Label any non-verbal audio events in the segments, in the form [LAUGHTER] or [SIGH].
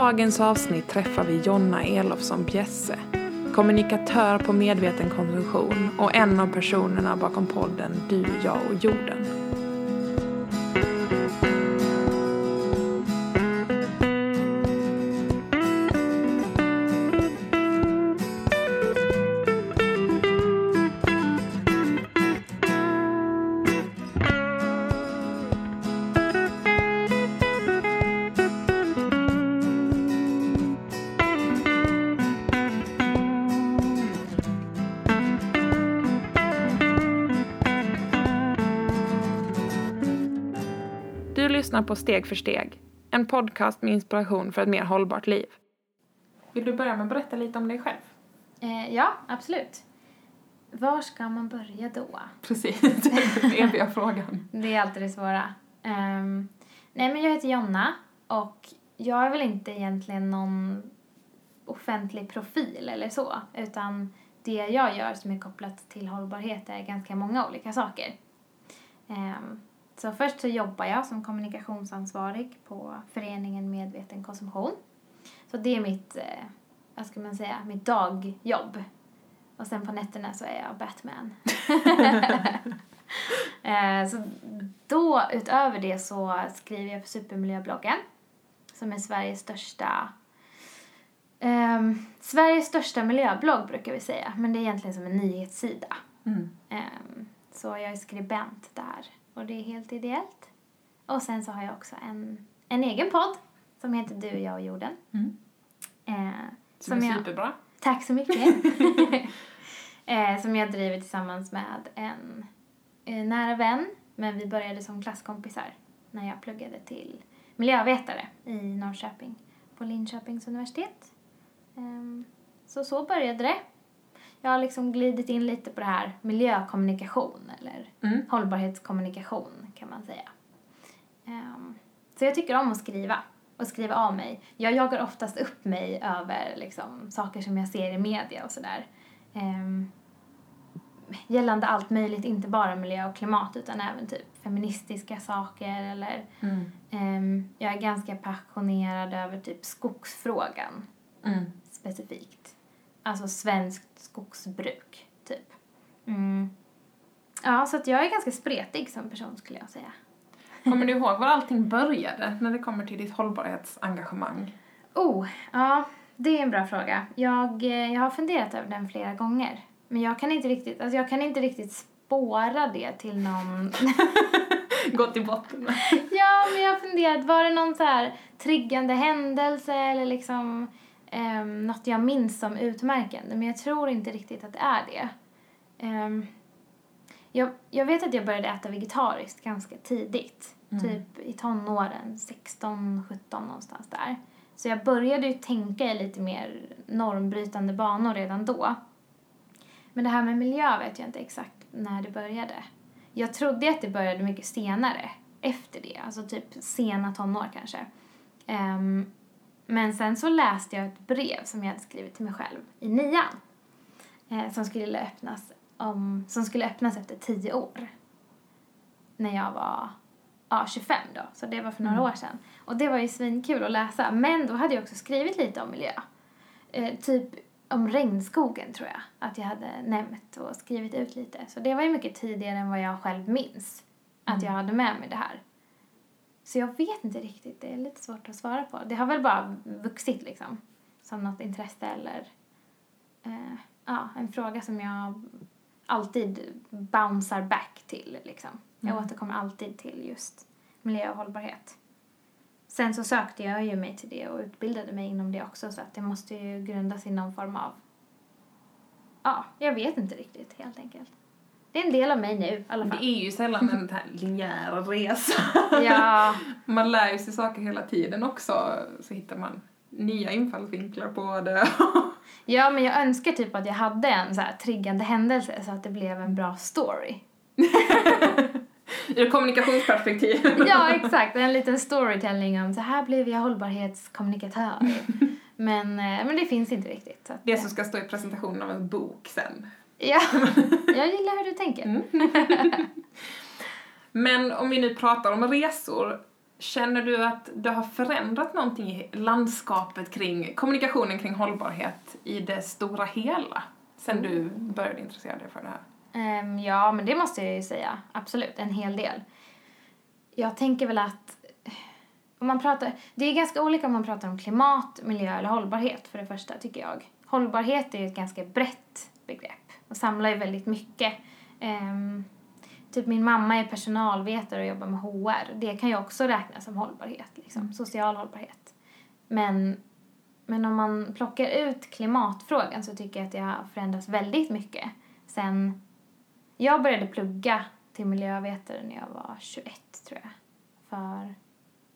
Dagens avsnitt träffar vi Jonna Elofsson Bjesse, kommunikatör på medveten konsumtion och en av personerna bakom podden Du, jag och jorden. På Steg för steg, en podcast med inspiration för ett mer hållbart liv. Vill du börja med att berätta lite om dig själv? Eh, ja, absolut. Var ska man börja då? Precis, [LAUGHS] den eviga [LAUGHS] frågan. Det är alltid det svåra. Ehm, nej, men jag heter Jonna och jag är väl inte egentligen någon offentlig profil eller så, utan det jag gör som är kopplat till hållbarhet är ganska många olika saker. Ehm, så först så jobbar jag som kommunikationsansvarig på föreningen Medveten konsumtion. Så det är mitt, eh, vad ska man säga, mitt dagjobb. Och sen på nätterna så är jag Batman. [LAUGHS] Eh, så då, utöver det så skriver jag på Supermiljöbloggen som är Sveriges största ehm, Sveriges största miljöblogg brukar vi säga, men det är egentligen som en nyhetssida. Mm. Ehm, så jag är skribent där och det är helt ideellt. Och sen så har jag också en, en egen podd som heter Du, jag och jorden. Mm. Eh, Som är jag, superbra. Tack så mycket. [LAUGHS] eh, som jag driver tillsammans med en eh, nära vän. Men vi började som klasskompisar när jag pluggade till miljövetare i Norrköping på Linköpings universitet. Ehm, så så började det. Jag har liksom glidit in lite på det här miljökommunikation eller Mm. hållbarhetskommunikation kan man säga. Ehm, så jag tycker om att skriva och skriva av mig. Jag jagar oftast upp mig över liksom, saker som jag ser i media och sådär. Um, gällande allt möjligt, inte bara miljö och klimat utan även typ feministiska saker eller Mm. ehm, jag är ganska passionerad över typ skogsfrågan Mm. specifikt. Alltså svenskt skogsbruk, typ. Mm. Ja, så att jag är ganska spretig som person skulle jag säga. Kommer du ihåg var allting började när det kommer till ditt hållbarhetsengagemang? Oh, ja, det är en bra fråga. Jag, eh, jag har funderat över den flera gånger. Men jag kan inte riktigt, alltså jag kan inte riktigt spåra det till någon... [LAUGHS] Gått i botten ja, men jag har funderat, var det någon så här triggande händelse eller liksom um, något jag minns som utmärkande? Men jag tror inte riktigt att det är det. Ehm, jag, jag vet att jag började äta vegetariskt ganska tidigt. Mm. Typ i tonåren, 16, 17 någonstans där. Så jag började ju tänka i lite mer normbrytande banor redan då. Men det här med miljö vet jag inte exakt när det började. Jag trodde att det började mycket senare, efter det. Alltså typ sena tonår kanske. Ehm, men sen så läste jag ett brev som jag hade skrivit till mig själv i nian. Eh, som, skulle öppnas om, som skulle öppnas efter tio år. När jag var ja, 25 då, så det var för några Mm. år sedan. Och det var ju svinkul att läsa, men då hade jag också skrivit lite om miljö. Eh, typ om regnskogen tror jag att jag hade nämnt och skrivit ut lite. Så det var ju mycket tidigare än vad jag själv minns att Mm. jag hade med mig det här. Så jag vet inte riktigt, det är lite svårt att svara på. Det har väl bara vuxit liksom, som något intresse eller eh, ja, en fråga som jag alltid bouncear back till liksom. Jag Mm. återkommer alltid till just miljö och hållbarhet. Sen så sökte jag ju mig till det och utbildade mig inom det också så att det måste ju grundas i någon form av ja, jag vet inte riktigt helt enkelt. Det är en del av mig nu i alla Det fall. är ju sällan en här [LAUGHS] linjär resa. Ja, Man lär ju sig saker hela tiden också, så hittar man nya infallsvinklar på det. [LAUGHS] Ja, men jag önskar typ att jag hade en så här triggande händelse så att det blev en bra story. [LAUGHS] Ur kommunikationsperspektiv. Ja, exakt. En liten storytelling om så här blev jag hållbarhetskommunikatör. Men, eh, men det finns inte riktigt. Det som ska stå i presentationen av en bok sen. Ja, [LAUGHS] jag gillar hur du tänker. Mm. [LAUGHS] Men om vi nu pratar om resor, känner du att det har förändrat någonting i landskapet kring kommunikationen kring hållbarhet i det stora hela? Sen du började intressera dig för det här? Ehm, ja, men det måste jag ju säga. Absolut, en hel del. Jag tänker väl att om man pratar, det är ganska olika om man pratar om klimat, miljö eller hållbarhet för det första tycker jag. Hållbarhet är ju ett ganska brett begrepp och samlar ju väldigt mycket. Ehm, typ min mamma är personalvetare och jobbar med HR. Det kan ju också räknas som hållbarhet, liksom, social hållbarhet. Men, men om man plockar ut klimatfrågan så tycker jag att det har förändrats väldigt mycket sen jag började plugga till miljövetare när jag var 21 tror jag. För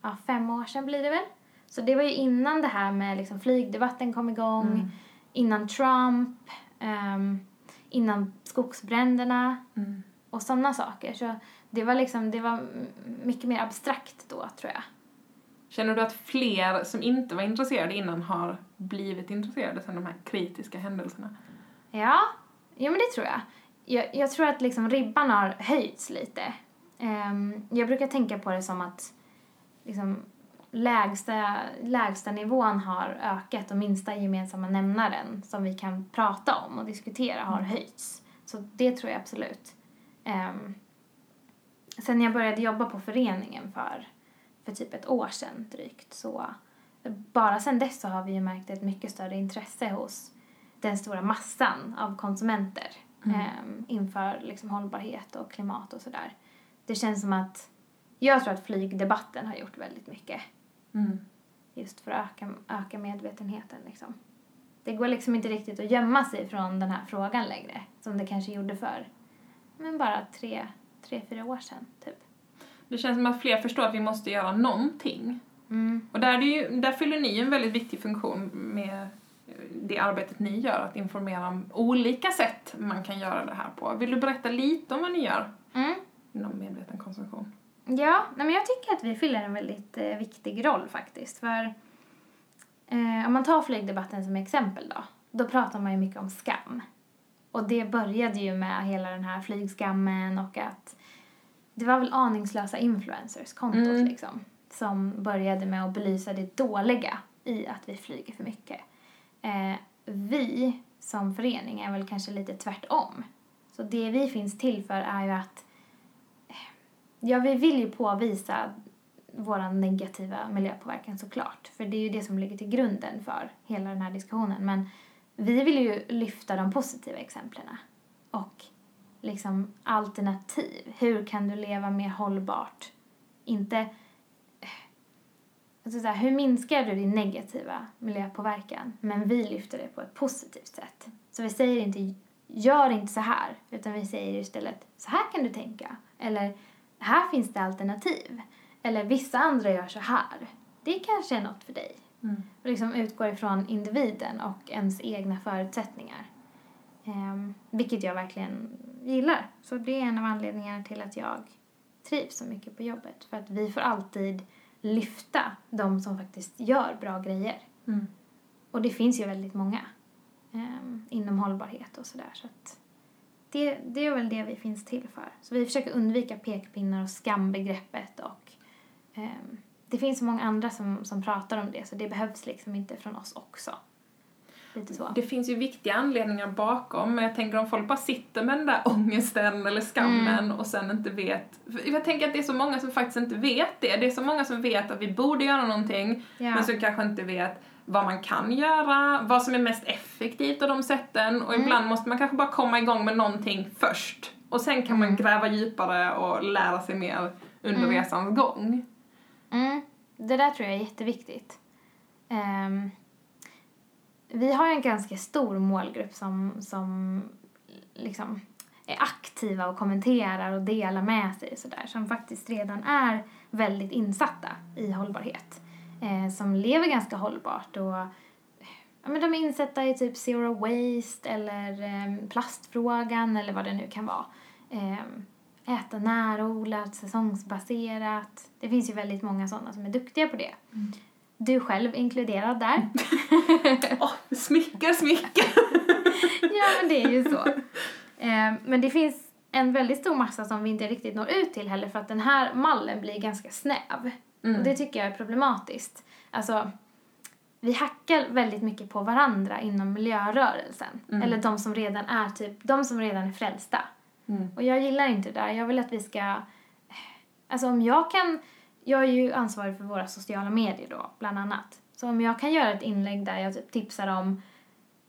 ja, fem år sedan blir det väl. Så det var ju innan det här med liksom flygdebatten kom igång, Mm. innan Trump, ehm, innan skogsbränderna Mm. och sådana saker. Så det var liksom, det var mycket mer abstrakt då tror jag. Känner du att fler som inte var intresserade innan har blivit intresserade sen de här kritiska händelserna? Ja, ja men det tror jag. Jag, jag tror att liksom ribban har höjts lite. Ehm, jag brukar tänka på det som att liksom, lägsta, lägsta nivån har ökat och minsta gemensamma nämnaren som vi kan prata om och diskutera har höjts. Så det tror jag absolut. Um, sen jag började jobba på föreningen för, för typ ett år sedan drygt så bara sen dess så har vi ju märkt ett mycket större intresse hos den stora massan av konsumenter ehm, inför liksom hållbarhet och klimat och sådär. Det känns som att jag tror att flygdebatten har gjort väldigt mycket Mm. just för att öka, öka medvetenheten liksom. Det går liksom inte riktigt att gömma sig från den här frågan längre som det kanske gjorde för men bara tre, tre fyra år sedan typ. Det känns som att fler förstår att vi måste göra någonting. Mm. Och där, är ju, där fyller ni en väldigt viktig funktion med det arbetet ni gör, att informera om olika sätt man kan göra det här på. Vill du berätta lite om vad ni gör Mm. inom medveten konsumtion? Ja, nej men jag tycker att vi fyller en väldigt eh, viktig roll faktiskt. För eh, om man tar flygdebatten som exempel då, då pratar man ju mycket om skam. Och det började ju med hela den här flygskammen och att det var väl aningslösa influencers, kontot Mm. liksom, som började med att belysa det dåliga i att vi flyger för mycket. Eh, vi som förening är väl kanske lite tvärtom. Så det vi finns till för är ju att Ja, vi vill ju påvisa vår negativa miljöpåverkan såklart. För det är ju det som ligger till grunden för hela den här diskussionen. Men vi vill ju lyfta de positiva exemplen. Och liksom alternativ. Hur kan du leva mer hållbart? Inte... Alltså så här, hur minskar du din negativa miljöpåverkan? Men vi lyfter det på ett positivt sätt. Så vi säger inte gör inte så här. Utan vi säger istället så här kan du tänka. Eller här finns det alternativ. Eller vissa andra gör så här. Det kanske är något för dig. Och liksom utgår ifrån individen och ens egna förutsättningar. Ehm, vilket jag verkligen gillar. Så det är en av anledningarna till att jag trivs så mycket på jobbet. För att vi får alltid lyfta de som faktiskt gör bra grejer. Mm. Och det finns ju väldigt många ehm, inom hållbarhet och sådär. Så att det, det är väl det vi finns till för. Så vi försöker undvika pekpinnar och skambegreppet och ehm, det finns så många andra som, som pratar om det så det behövs liksom inte från oss också. Det finns ju viktiga anledningar bakom, men jag tänker om folk bara sitter med den där ångesten eller skammen och sen inte vet. Jag tänker att det är så många som faktiskt inte vet det. Det är så många som vet att vi borde göra någonting, Ja. men som kanske inte vet vad man kan göra, vad som är mest effektivt av de sätten och ibland måste man kanske bara komma igång med någonting först och sen kan man gräva djupare och lära sig mer under resans gång. Mm, det där tror jag är jätteviktigt. Ehm, vi har en ganska stor målgrupp som, som liksom är aktiva och kommenterar och delar med sig och sådär som faktiskt redan är väldigt insatta i hållbarhet. Eh, som lever ganska hållbart och ja, men de är insatta i typ zero waste eller eh, plastfrågan eller vad det nu kan vara. Eh, äta närodlat, säsongsbaserat. Det finns ju väldigt många sådana som är duktiga på det. Mm. Du själv inkluderad där. [LAUGHS] Åh, smickar, smickar! [LAUGHS] ja, men det är ju så. Eh, men det finns en väldigt stor massa som vi inte riktigt når ut till heller för att den här mallen blir ganska snäv. Mm. Och det tycker jag är problematiskt. Alltså, vi hackar väldigt mycket på varandra inom miljörörelsen. Mm. Eller de som redan är typ, de som redan är frälsta. Mm. Och jag gillar inte det där. Jag vill att vi ska, alltså om jag kan, jag är ju ansvarig för våra sociala medier då, bland annat. Så om jag kan göra ett inlägg där jag typ tipsar om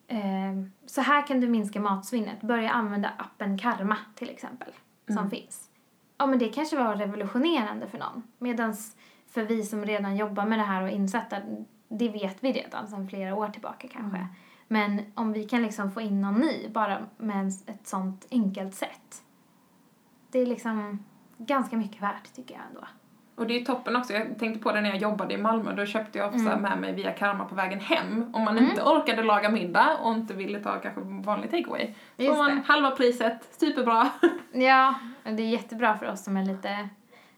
eh, så här kan du minska matsvinnet. Börja använda appen Karma till exempel, som Mm. finns. Ja men det kanske var revolutionerande för någon. Medans för vi som redan jobbar med det här och insatta, det vet vi redan sedan flera år tillbaka kanske. Mm. Men om vi kan liksom få in någon ny bara med ett sånt enkelt sätt. Det är liksom ganska mycket värt tycker jag ändå. Och det är toppen också, jag tänkte på det när jag jobbade i Malmö, då köpte jag ofta Mm. med mig via Karma på vägen hem. Om man Mm. inte orkade laga middag och inte ville ta kanske vanlig takeaway. Så får man det. halva priset, superbra. Ja, det är jättebra för oss som är lite,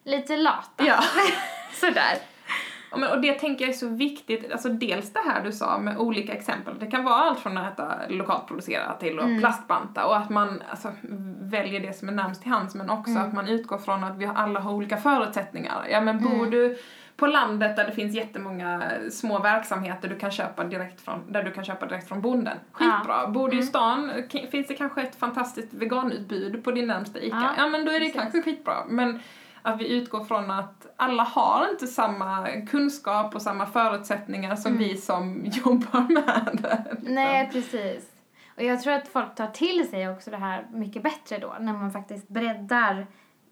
lite lata. ja. [LAUGHS] Sådär. Och, det tänker jag är så viktigt, alltså dels det här du sa med olika exempel. Det kan vara allt från att äta lokalt producerat till att Mm. plastbanta och att man alltså, väljer det som är närmst till hands men också Mm. att man utgår från att vi alla har olika förutsättningar. Ja men bor Mm. du på landet där det finns jättemånga små verksamheter du kan köpa direkt från, där du kan köpa direkt från bonden. Skitbra. Bor du i Mm. stan finns det kanske ett fantastiskt veganutbud på din närmsta ICA. Ja, Ja, men då är det precis. kanske skitbra. Men att vi utgår från att alla har inte samma kunskap och samma förutsättningar som Mm. vi som [LAUGHS] jobbar med det. liksom. Nej, precis. Och jag tror att folk tar till sig också det här mycket bättre då när man faktiskt breddar,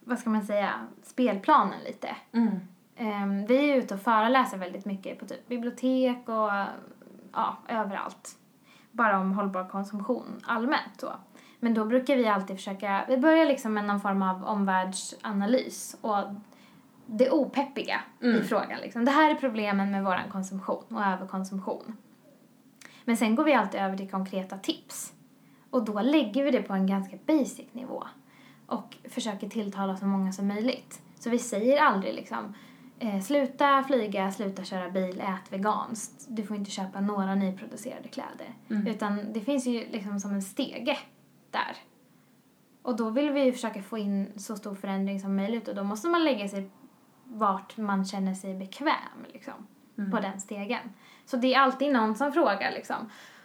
vad ska man säga, spelplanen lite. Mm. Ehm, vi är ute och föreläser väldigt mycket på typ bibliotek och ja, överallt. Bara om hållbar konsumtion allmänt så. Men då brukar vi alltid försöka, vi börjar liksom med någon form av omvärldsanalys och det opeppiga i Mm. frågan liksom. Det här är problemen med våran konsumtion och överkonsumtion. Men sen går vi alltid över till konkreta tips. Och då lägger vi det på en ganska basic nivå. Och försöker tilltala så många som möjligt. Så vi säger aldrig liksom eh, sluta flyga, sluta köra bil, ät veganskt. Du får inte köpa några nyproducerade kläder. Mm. Utan det finns ju liksom som en stege där. Och då vill vi ju försöka få in så stor förändring som möjligt och då måste man lägga sig vart man känner sig bekväm liksom, Mm. på den stegen. Så det är alltid någon som frågar liksom,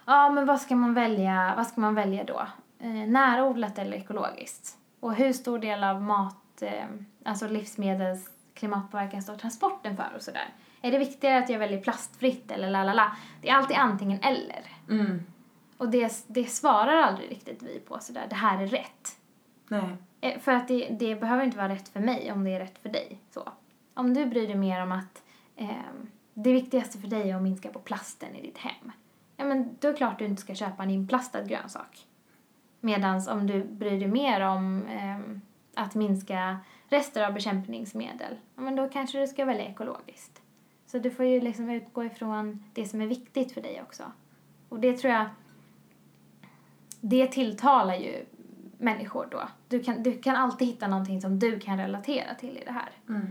ja men vad ska man välja, vad ska man välja då? Eh, närodlat eller ekologiskt? Och hur stor del av mat, eh, alltså livsmedels klimatpåverkan står transporten för och sådär? Är det viktigare att jag väljer plastfritt eller lalala? Det är alltid antingen eller. Mm. Och det, det svarar aldrig riktigt vi på sådär, det här är rätt. Nej. Eh, För att det, det behöver inte vara rätt för mig om det är rätt för dig. Så. Om du bryr dig mer om att ehm, det viktigaste för dig är att minska på plasten i ditt hem. Ja men då är det klart du inte ska köpa en inplastad grönsak. Medan om du bryr dig mer om ehm, att minska rester av bekämpningsmedel, ja men då kanske du ska välja ekologiskt. Så du får ju liksom utgå ifrån det som är viktigt för dig också. Och det tror jag, det tilltalar ju människor då. Du kan, du kan alltid hitta någonting som du kan relatera till i det här. Mm.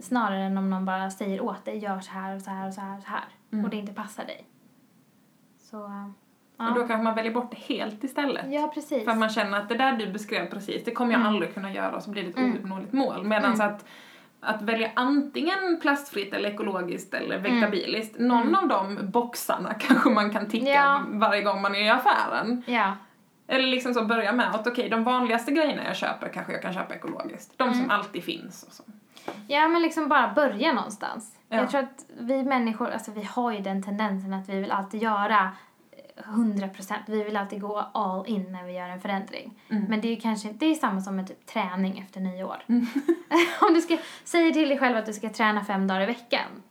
Snarare än om någon bara säger åt dig, gör så här och så här och så här och så här. Mm. Och det inte passar dig. Så, ja. Och då kanske man väljer bort det helt istället. Ja, precis. För att man känner att det där du beskrev precis, det kommer jag Mm. aldrig kunna göra och så blir det ett Mm. ouppnåeligt mål. Medan Mm. att, att välja antingen plastfritt eller ekologiskt eller vegetabiliskt, någon Mm. av de boxarna [LAUGHS] kanske man kan ticka Ja. varje gång man är i affären. Ja, Eller liksom så börja med att okej, de vanligaste grejerna jag köper kanske jag kan köpa ekologiskt. De som Mm. alltid finns. Och så. ja, men liksom bara börja någonstans. Ja. Jag tror att vi människor, alltså vi har ju den tendensen att vi vill alltid göra eh, 100%. Vi vill alltid gå all in när vi gör en förändring. Mm. Men det är kanske det är samma som med typ träning efter nyår. Mm. [LAUGHS] Om du ska säga till dig själv att du ska träna fem dagar i veckan.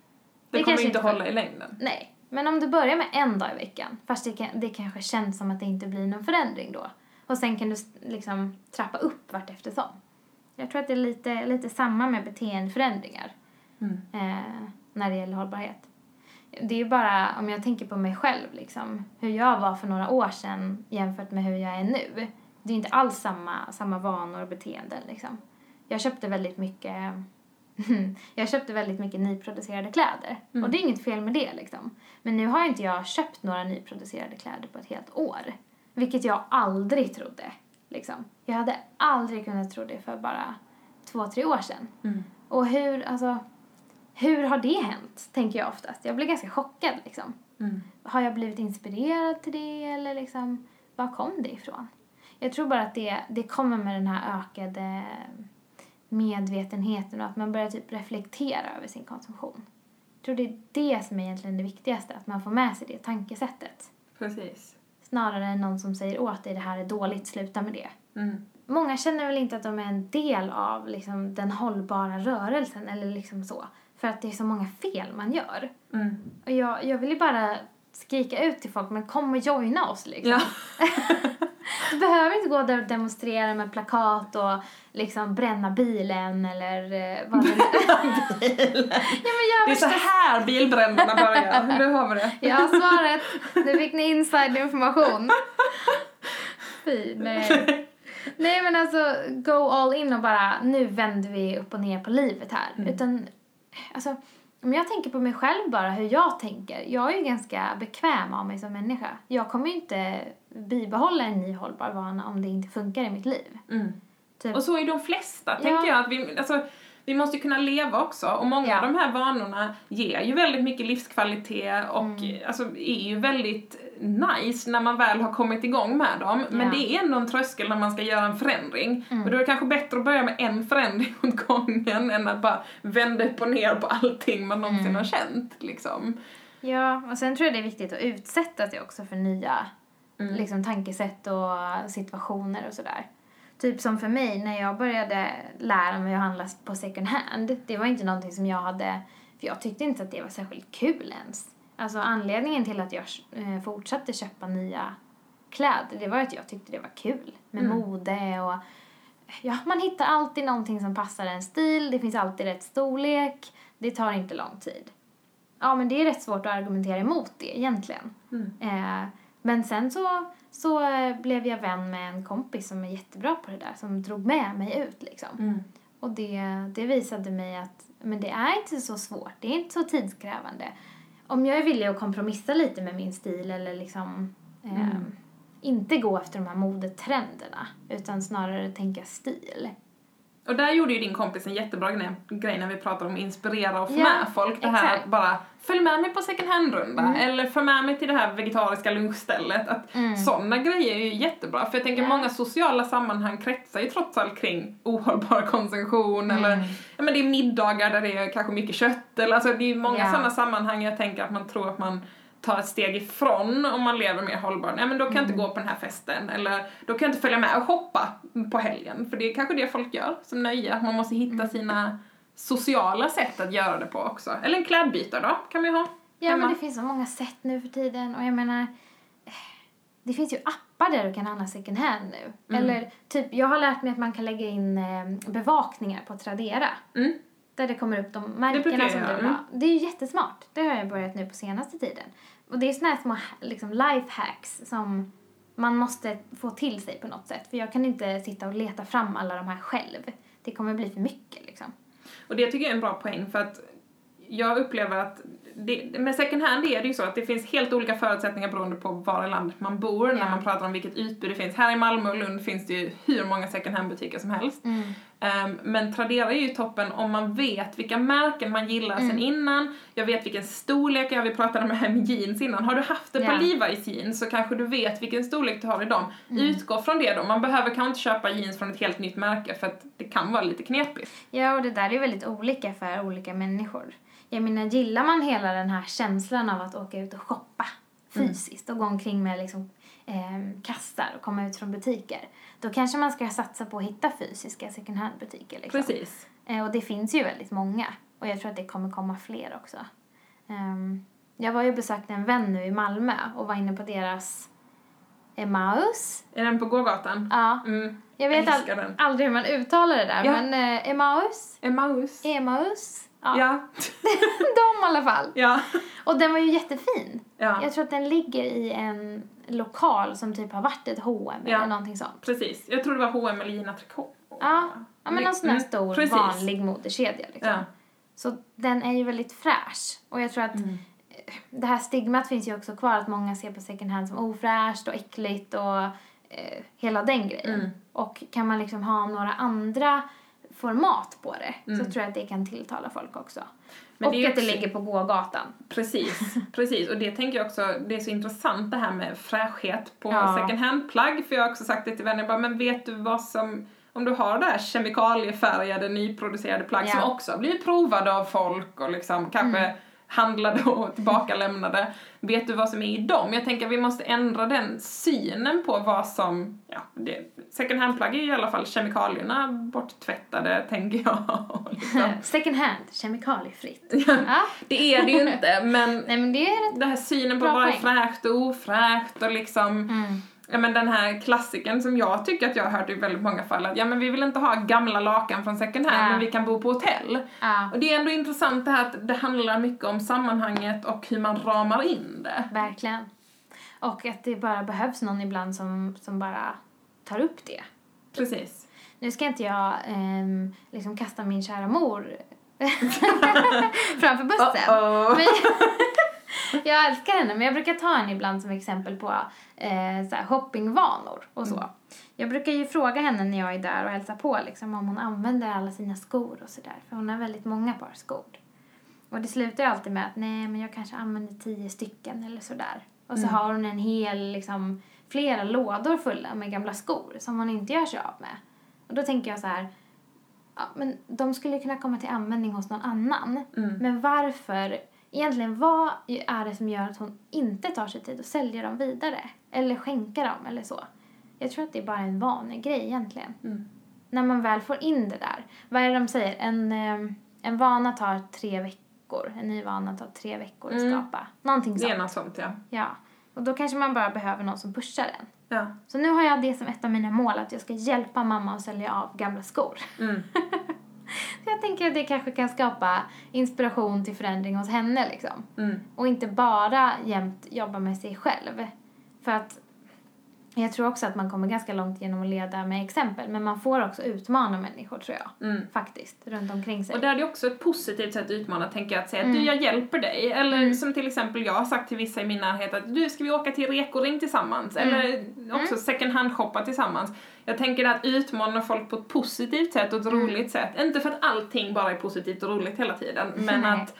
Det, Det kommer inte inte hålla i längden. Nej, men om du börjar med en dag i veckan, fast det, kan, det kanske känns som att det inte blir någon förändring då. Och sen kan du liksom trappa upp vart eftersom. Jag tror att det är lite, lite samma med beteendeförändringar. Mm. Eh, när det gäller hållbarhet. Det är bara, om jag tänker på mig själv liksom, hur jag var för några år sedan jämfört med hur jag är nu. Det är inte alls samma, samma vanor och beteenden liksom. Jag köpte väldigt mycket [LAUGHS] jag köpte väldigt mycket nyproducerade kläder. Mm. Och det är inget fel med det liksom. Men nu har inte jag köpt några nyproducerade kläder på ett helt år. Vilket jag aldrig trodde. Liksom. Jag hade aldrig kunnat tro det för bara två, tre år sedan. Mm. Och hur, alltså, hur har det hänt? Tänker jag oftast. Jag blir ganska chockad liksom. Mm. Har jag blivit inspirerad till det eller liksom, var kom det ifrån? Jag tror bara att det, det kommer med den här ökade medvetenheten och att man börjar typ reflektera över sin konsumtion. Jag tror det är det som är egentligen det viktigaste, att man får med sig det tankesättet. Precis. Snarare än någon som säger åt dig det här är dåligt, sluta med det. Mm. Många känner väl inte att de är en del av liksom, den hållbara rörelsen eller liksom så. För att det är så många fel man gör. Mm. Och jag, jag vill ju bara skrika ut till folk, men kom och joina oss liksom. Ja. [LAUGHS] Du behöver inte gå där och demonstrera med plakat och liksom bränna bilen eller eh, vad det nu [LAUGHS] Ja men gör Det är så här bilbränderna börjar. Nu har vi det. Jag har svaret. Nu fick ni inside information. [LAUGHS] Fy, nej. Nej men alltså, go all in och bara, nu vänder vi upp och ner på livet här. Mm. Utan, alltså, om jag tänker på mig själv bara, hur jag tänker. Jag är ju ganska bekväm av mig som människa. Jag kommer ju inte bibehålla en ny hållbar vana om det inte funkar i mitt liv. Mm. Typ. Och så är de flesta, Ja. tänker jag. Att vi, alltså, vi måste ju kunna leva också. Och många Ja. av de här vanorna ger ju väldigt mycket livskvalitet och Mm. alltså, är ju väldigt nice när man väl har kommit igång med dem. Men Ja. det är ändå en tröskel när man ska göra en förändring. Mm. Och då är det kanske bättre att börja med en förändring [LAUGHS] åt gången än att bara vända upp och ner på allting man någonsin Mm. har känt. Liksom. Ja, och sen tror jag det är viktigt att utsätta sig också för nya Mm. liksom, tankesätt och situationer och sådär. Typ som för mig, när jag började lära mig att handla på second hand, det var inte någonting som jag hade, för jag tyckte inte att det var särskilt kul ens. Alltså anledningen till att jag eh, fortsatte köpa nya kläder, det var att jag tyckte det var kul med Mm. mode och ja, man hittar alltid någonting som passar en stil, det finns alltid rätt storlek, det tar inte lång tid. Ja, men det är rätt svårt att argumentera emot det egentligen. Mm. Eh, men sen så, så blev jag vän med en kompis som är jättebra på det där, som drog med mig ut liksom. Mm. Och det, det visade mig att men det är inte så svårt, det är inte så tidskrävande. Om jag är villig att kompromissa lite med min stil eller liksom eh, Mm. inte gå efter de här modetrenderna utan snarare tänka stil. Och där gjorde ju din kompis en jättebra grej, när vi pratade om att inspirera och få Ja, med folk. Det här exakt. att bara följ med mig på second hand-runda Mm. eller följ med mig till det här vegetariska lunchstället. Att Mm. Sådana grejer är ju jättebra för jag tänker Ja. många sociala sammanhang kretsar ju trots allt kring ohållbar konsumtion Mm. eller ja, men det är middagar där det är kanske mycket kött eller alltså det är ju många Ja. sådana sammanhang jag tänker att man tror att man tar ett steg ifrån om man lever mer hållbart. Nej men då kan jag inte Mm. gå på den här festen eller då kan jag inte följa med och shoppa på helgen för det är kanske det folk gör som nöje. att Man måste hitta Mm. sina sociala sätt att göra det på också. Eller en klädbytare då, kan vi ha. Ja, hemma. men det finns så många sätt nu för tiden och jag menar det finns ju appar där du kan handla second hand nu. Mm. Eller typ, jag har lärt mig att man kan lägga in eh, bevakningar på Tradera. Mm. Där det kommer upp de märkena som du vill ha. Det är ju jättesmart. Det har jag börjat nu på senaste tiden. Och det är såna här små liksom, lifehacks som man måste få till sig på något sätt. För jag kan inte sitta och leta fram alla de här själv. Det kommer bli för mycket liksom. Och det tycker jag är en bra poäng för att jag upplever att det, med second hand är det ju så att det finns helt olika förutsättningar beroende på var i landet man bor när Ja. man pratar om vilket utbud det finns. Här i Malmö och Lund finns det ju hur många second hand butiker som helst. Ehm, men Tradera är ju toppen om man vet vilka märken man gillar sen Mm. innan. Jag vet vilken storlek, jag vi pratade med här med jeans innan. Har du haft ett Ja. par Levi's jeans så kanske du vet vilken storlek du har i dem. Mm. Utgå från det då. Man behöver kanske inte köpa jeans från ett helt nytt märke för att det kan vara lite knepigt. Ja, och det där är väldigt olika för olika människor. Jag menar, gillar man hela den här känslan av att åka ut och shoppa fysiskt och gå omkring med liksom, eh, kassar och komma ut från butiker, då kanske man ska satsa på att hitta fysiska second hand-butiker. Liksom. Precis. Eh, och det finns ju väldigt många. Och jag tror att det kommer komma fler också. Ehm, jag var ju besökte en vän nu i Malmö och var inne på deras Emmaus. Är den på gågatan? Ja, Mm. jag vet all- den. aldrig hur man uttalar det där, Ja. men eh, Emmaus, Emmaus. Emmaus, Ja. Ja. [LAUGHS] De i alla fall. Ja. Och den var ju jättefin. ja. Jag tror att den ligger i en lokal som typ har varit ett H&M Ja. eller någonting sånt. Precis. Jag tror det var H&M eller Gina Tricot. Ja, ja men någon sån här Mm, stor precis. vanlig modekedja liksom. Ja. Så den är ju väldigt fräsch. Och jag tror att Mm. det här stigmat finns ju också kvar att många ser på second hand som ofräscht och äckligt och eh, hela den grejen. Mm. Och kan man liksom ha några andra format på det Mm. så tror jag att det kan tilltala folk också. Men och det är att det också- ligger på gågatan. Precis, [LAUGHS] precis. Och det tänker jag också, det är så intressant det här med fräschhet på Ja. second hand-plagg. För jag har också sagt det till vänner, bara, men vet du vad som, om du har det här kemikaliefärgade nyproducerade plagg Ja. som också blivit provade av folk och liksom kanske Mm. Handlade och tillbakalämnade. Vet du vad som är i dem? Jag tänker att vi måste ändra den synen på vad som, ja, det, second hand-plagg är i alla fall kemikalierna borttvättade, tänker jag. [LAUGHS] Liksom. [LAUGHS] second hand, kemikaliefritt. [LAUGHS] ja. Det är det ju inte, men Nej men det är den här synen på vad är fräscht och ofräscht och liksom, Mm. Ja men den här klassiken som jag tycker att jag har hört i väldigt många fall att ja men vi vill inte ha gamla lakan från second hand Ja. men vi kan bo på hotell. Ja, Och det är ändå intressant det här att det handlar mycket om sammanhanget och hur man ramar in det. verkligen. Och att det bara behövs någon ibland som, som bara tar upp det. Precis. Nu ska inte jag ehm, liksom kasta min kära mor [LAUGHS] framför bussen. Uh-oh. Men, [LAUGHS] jag älskar henne, men jag brukar ta henne ibland som exempel på eh, så shoppingvanor och så. Jag brukar ju fråga henne när jag är där och hälsar på liksom, om hon använder alla sina skor och sådär. För hon har väldigt många par skor. Och det slutar ju alltid med att nej, men jag kanske använder tio stycken eller sådär. Och så Mm. har hon en hel, liksom, flera lådor fulla med gamla skor som hon inte gör sig av med. Och då tänker jag så här, ja, men de skulle kunna komma till användning hos någon annan. Mm. Men varför, egentligen vad är det som gör att hon inte tar sig tid att sälja dem vidare? Eller skänka dem eller så? Jag tror att det är bara en vanegrej egentligen. Mm. När man väl får in det där. Vad är det de säger? En, eh, en vana tar tre veckor. En ny vana tar tre veckor att Mm. skapa. Någonting sånt. något sånt ja. Ja. Och då kanske man bara behöver någon som pushar den. ja. Så nu har jag det som ett av mina mål, att jag ska hjälpa mamma att sälja av gamla skor. Mm. [LAUGHS] Så jag tänker att det kanske kan skapa inspiration till förändring hos henne liksom. Mm. Och inte bara jämt jobba med sig själv. För att jag tror också att man kommer ganska långt genom att leda med exempel. Men man får också utmana människor tror jag. Mm. Faktiskt, runt omkring sig. Och där är det också ett positivt sätt att utmana, tänker jag, att säga Mm. att du, jag hjälper dig. Eller Mm. som till exempel jag har sagt till vissa i min närhet att du, ska vi åka till Rekoring tillsammans? Mm. Eller också second hand-shoppa tillsammans. Jag tänker att utmana folk på ett positivt sätt och ett Mm. roligt sätt. Inte för att allting bara är positivt och roligt hela tiden, [LAUGHS] men att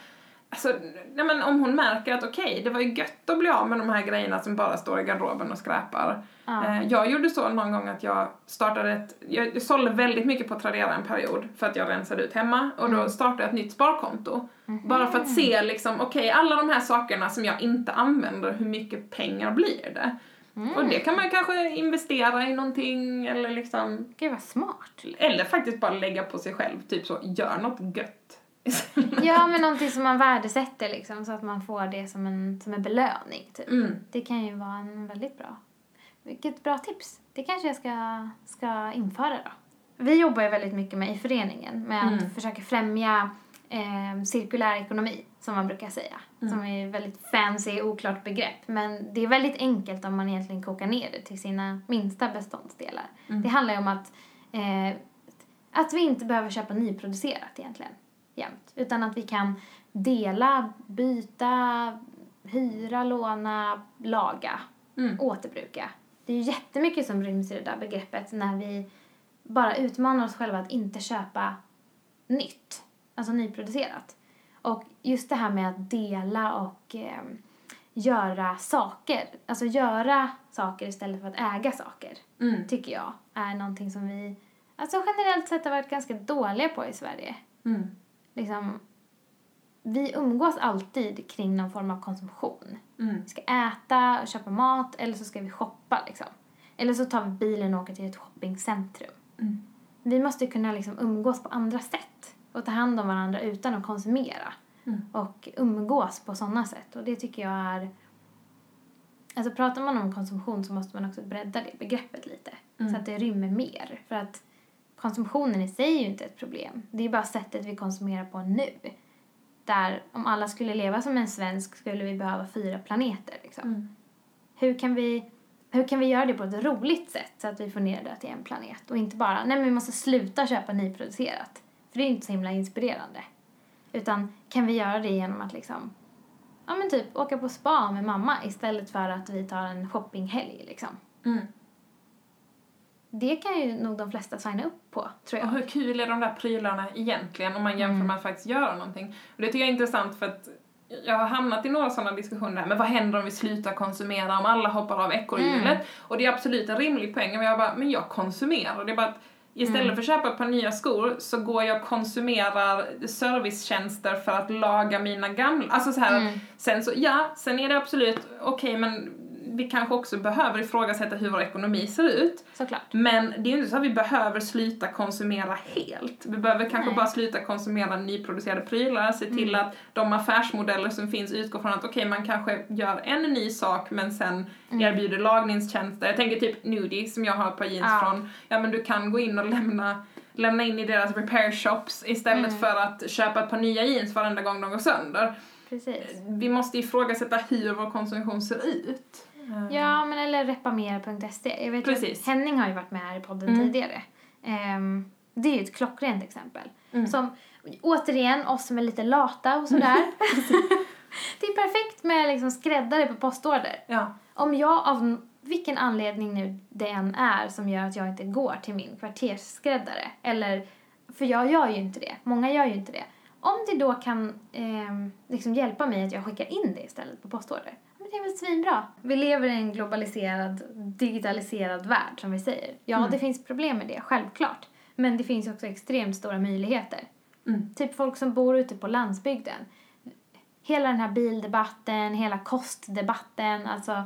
Alltså, nej men om hon märker att okej, det var ju gött att bli av med de här grejerna som bara står i garderoben och skräpar. Eh, Jag gjorde så någon gång att jag startade ett, jag sålde väldigt mycket på Tradera en period för att jag rensade ut hemma och då Mm. startade jag ett nytt sparkonto. Mhm. Bara för att se liksom, okej alla de här sakerna som jag inte använder, hur mycket pengar blir det? Mm. Och det kan man kanske investera i någonting eller liksom, Gud vad smart. eller faktiskt bara lägga på sig själv, typ så, gör något gött. [LAUGHS] Ja, men någonting som man värdesätter liksom så att man får det som en, som en belöning typ. Mm. Det kan ju vara en väldigt bra. Vilket bra tips. Det kanske jag ska, ska införa då. Vi jobbar ju väldigt mycket med i föreningen med att Mm. försöka främja eh, cirkulär ekonomi, som man brukar säga. Mm. Som är ett väldigt fancy, oklart begrepp. Men det är väldigt enkelt om man egentligen kokar ner det till sina minsta beståndsdelar. Mm. Det handlar ju om att, eh, att vi inte behöver köpa nyproducerat egentligen jämt. Utan att vi kan dela, byta, hyra, låna, laga, Mm. återbruka. Det är ju jättemycket som ryms i det där begreppet när vi bara utmanar oss själva att inte köpa nytt, alltså nyproducerat. Och just det här med att dela och eh, göra saker, alltså göra saker istället för att äga saker, Mm. tycker jag är någonting som vi alltså generellt sett har varit ganska dåliga på i Sverige. Mm. Liksom, vi umgås alltid kring någon form av konsumtion. Mm. Vi ska äta och köpa mat eller så ska vi shoppa liksom. Eller så tar vi bilen och åker till ett shoppingcentrum. Mm. Vi måste kunna liksom umgås på andra sätt och ta hand om varandra utan att konsumera. Mm. Och umgås på sådana sätt. Och det tycker jag är... Alltså pratar man om konsumtion så måste man också bredda det begreppet lite. Mm. Så att det rymmer mer. För att konsumtionen i sig är ju inte ett problem. Det är bara sättet vi konsumerar på nu. där om alla skulle leva som en svensk skulle vi behöva fyra planeter liksom. Mm. Hur kan vi hur kan vi göra det på ett roligt sätt så att vi får ner det till en planet och inte bara, nej men vi måste sluta köpa nyproducerat. För det är inte så himla inspirerande. Utan kan vi göra det genom att liksom, ja men typ åka på spa med mamma istället för att vi tar en shoppinghelg liksom. Mm. Det kan ju nog de flesta signa upp på, tror Och jag. hur kul är de där prylarna egentligen om man jämför Mm. med att faktiskt göra någonting? Och det tycker jag är intressant för att jag har hamnat i några sådana diskussioner, men vad händer om vi slutar konsumera, om alla hoppar av ekorrhjulet? Mm. Och det är absolut en rimlig poäng, men jag bara, men jag konsumerar. Det är bara att istället Mm. för att köpa ett par nya skor så går jag och konsumerar servicetjänster för att laga mina gamla. Alltså så här, Mm. sen så, ja, sen är det absolut, okej men vi kanske också behöver ifrågasätta hur vår ekonomi ser ut. Såklart. Men det är ju inte så att vi behöver sluta konsumera helt. Vi behöver kanske Nej. bara sluta konsumera nyproducerade prylar, se till Mm. att de affärsmodeller som finns utgår från att okej, man kanske gör en ny sak men sen Mm. erbjuder lagningstjänster. Jag tänker typ Nudie som jag har ett par jeans Ja. från. Ja men du kan gå in och lämna lämna in i deras repair shops istället Mm. för att köpa ett par nya jeans varenda gång de går sönder. Precis. Vi måste ifrågasätta hur vår konsumtion ser ut. Ja, men eller repamer.se. Jag vet ju Precis. att Henning har ju varit med här i podden Mm. tidigare. Ehm, det är ju ett klockrent exempel. Mm. Som, återigen, oss som är lite lata och sådär. [LAUGHS] det är perfekt med liksom skräddare på postorder. Ja. Om jag av vilken anledning nu det än är som gör att jag inte går till min kvartersskräddare, eller, för jag gör ju inte det, många gör ju inte det. Om det då kan ehm, liksom hjälpa mig att jag skickar in det istället på postorder, det är väl svinbra. Vi lever i en globaliserad, digitaliserad värld som vi säger. Ja, Mm. det finns problem med det, självklart. Men det finns också extremt stora möjligheter. Mm. Typ folk som bor ute på landsbygden. Hela den här bildebatten, hela kostdebatten, alltså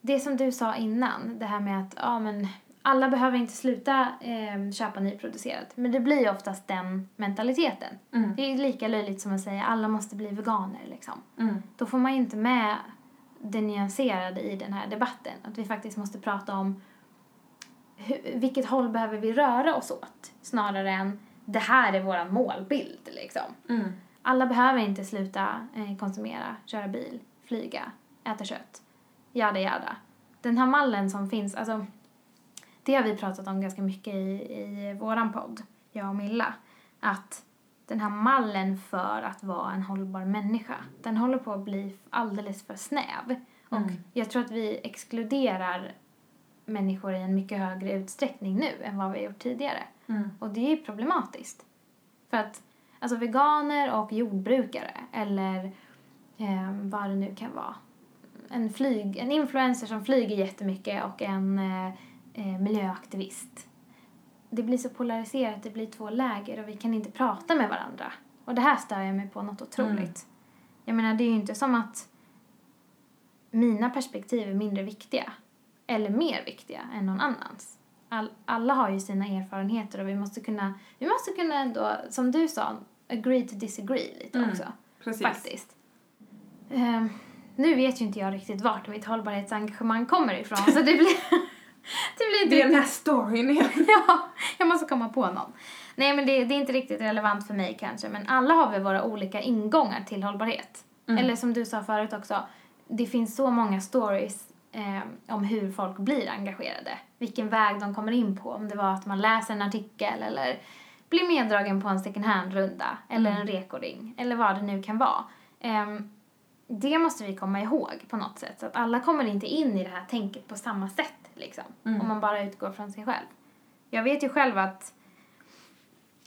det som du sa innan, det här med att ja, men alla behöver inte sluta eh, köpa nyproducerat. Men det blir ju oftast den mentaliteten. Mm. Det är lika löjligt som att säga alla måste bli veganer liksom. Mm. Då får man ju inte med det nyanserade i den här debatten. Att vi faktiskt måste prata om hur, vilket håll behöver vi röra oss åt snarare än det här är våran målbild liksom. Mm. Alla behöver inte sluta eh, konsumera, köra bil, flyga, äta kött, jada jada. Den här mallen som finns, alltså det har vi pratat om ganska mycket i, i våran podd, jag och Milla. Att den här mallen för att vara en hållbar människa, den håller på att bli alldeles för snäv. Och Mm. jag tror att vi exkluderar människor i en mycket högre utsträckning nu än vad vi har gjort tidigare. Mm. Och det är problematiskt. För att alltså veganer och jordbrukare eller eh, vad det nu kan vara. En, flyg, en influencer som flyger jättemycket och en eh, eh, miljöaktivist. Det blir så polariserat, det blir två läger och vi kan inte prata med varandra. Och det här stör jag mig på något otroligt. Mm. Jag menar, det är ju inte som att mina perspektiv är mindre viktiga eller mer viktiga än någon annans. All, alla har ju sina erfarenheter och vi måste kunna, vi måste kunna ändå, som du sa, agree to disagree lite Mm, också. Precis. Faktiskt. Ehm, nu vet ju inte jag riktigt vart mitt hållbarhetsengagemang kommer ifrån så det blir, [LAUGHS] det blir inte Det är den här storyn igen. ja, jag måste komma på någon. Nej, men det, det är inte riktigt relevant för mig kanske, men alla har vi våra olika ingångar till hållbarhet. Mm. Eller som du sa förut också, det finns så många stories eh, om hur folk blir engagerade. Vilken väg de kommer in på, om det var att man läser en artikel eller blir meddragen på en second hand-runda eller Mm. en rekoring eller vad det nu kan vara. Ehm, det måste vi komma ihåg på något sätt, så att alla kommer inte in i det här tänket på samma sätt liksom, Mm. om man bara utgår från sig själv. Jag vet ju själv att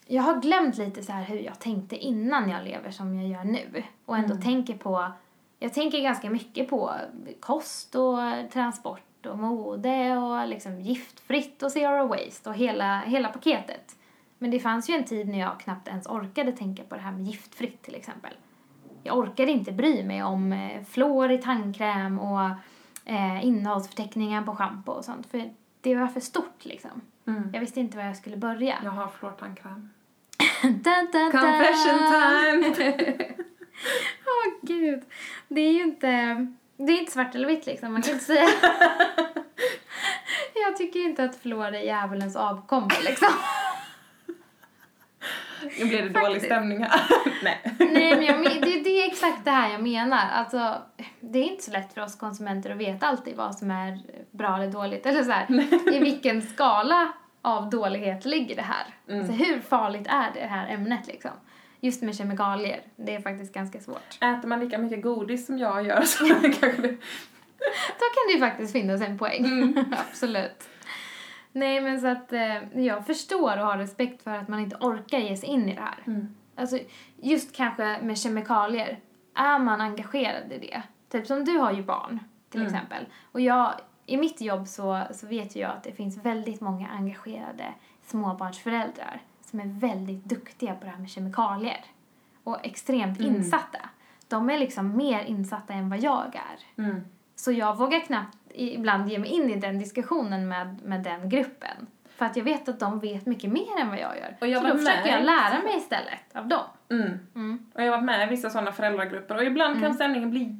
jag har glömt lite så här hur jag tänkte innan jag lever som jag gör nu. Och ändå Mm. tänker på, jag tänker ganska mycket på kost och transport och mode och liksom giftfritt och zero waste och hela, hela paketet. Men det fanns ju en tid när jag knappt ens orkade tänka på det här med giftfritt till exempel. Jag orkade inte bry mig om eh, fluor i tandkräm och eh, innehållsförteckningar på schampo och sånt. För det var för stort liksom. Mm. Jag visste inte var jag skulle börja. Jag har [LAUGHS] dun. Confession time! [LAUGHS] Åh gud. Det är ju inte, det är inte svart eller vitt liksom. Man kan inte säga. [LAUGHS] jag tycker inte att fluor är djävulens avkomma liksom. Nu blir det dålig stämning här. [LAUGHS] Nej. Nej, men jag, det, det är exakt det här jag menar. Alltså, det är inte så lätt för oss konsumenter att veta alltid vad som är bra eller dåligt. Eller så här, i vilken skala av dålighet ligger det här? Mm. Så hur farligt är det här ämnet liksom? Just med kemikalier, det är faktiskt ganska svårt. Äter man lika mycket godis som jag gör så [LAUGHS] kanske det... Då kan det ju faktiskt finnas en poäng. Mm. [LAUGHS] Absolut. Nej, men så att eh, jag förstår och har respekt för att man inte orkar ge sig in i det här. Mm. Alltså, just kanske med kemikalier, är man engagerad i det? Typ som du har ju barn, till Mm. exempel. Och jag, i mitt jobb så, så vet jag att det finns väldigt många engagerade småbarnsföräldrar som är väldigt duktiga på det här med kemikalier. Och extremt Mm. insatta. De är liksom mer insatta än vad jag är. Mm. Så jag vågar knappt ibland ge mig in i den diskussionen med, med den gruppen. För att jag vet att de vet mycket mer än vad jag gör. Och jag så då försöker jag lära mig istället av dem. Mm. Mm. Och jag har varit med i vissa sådana föräldragrupper och ibland kan stämningen bli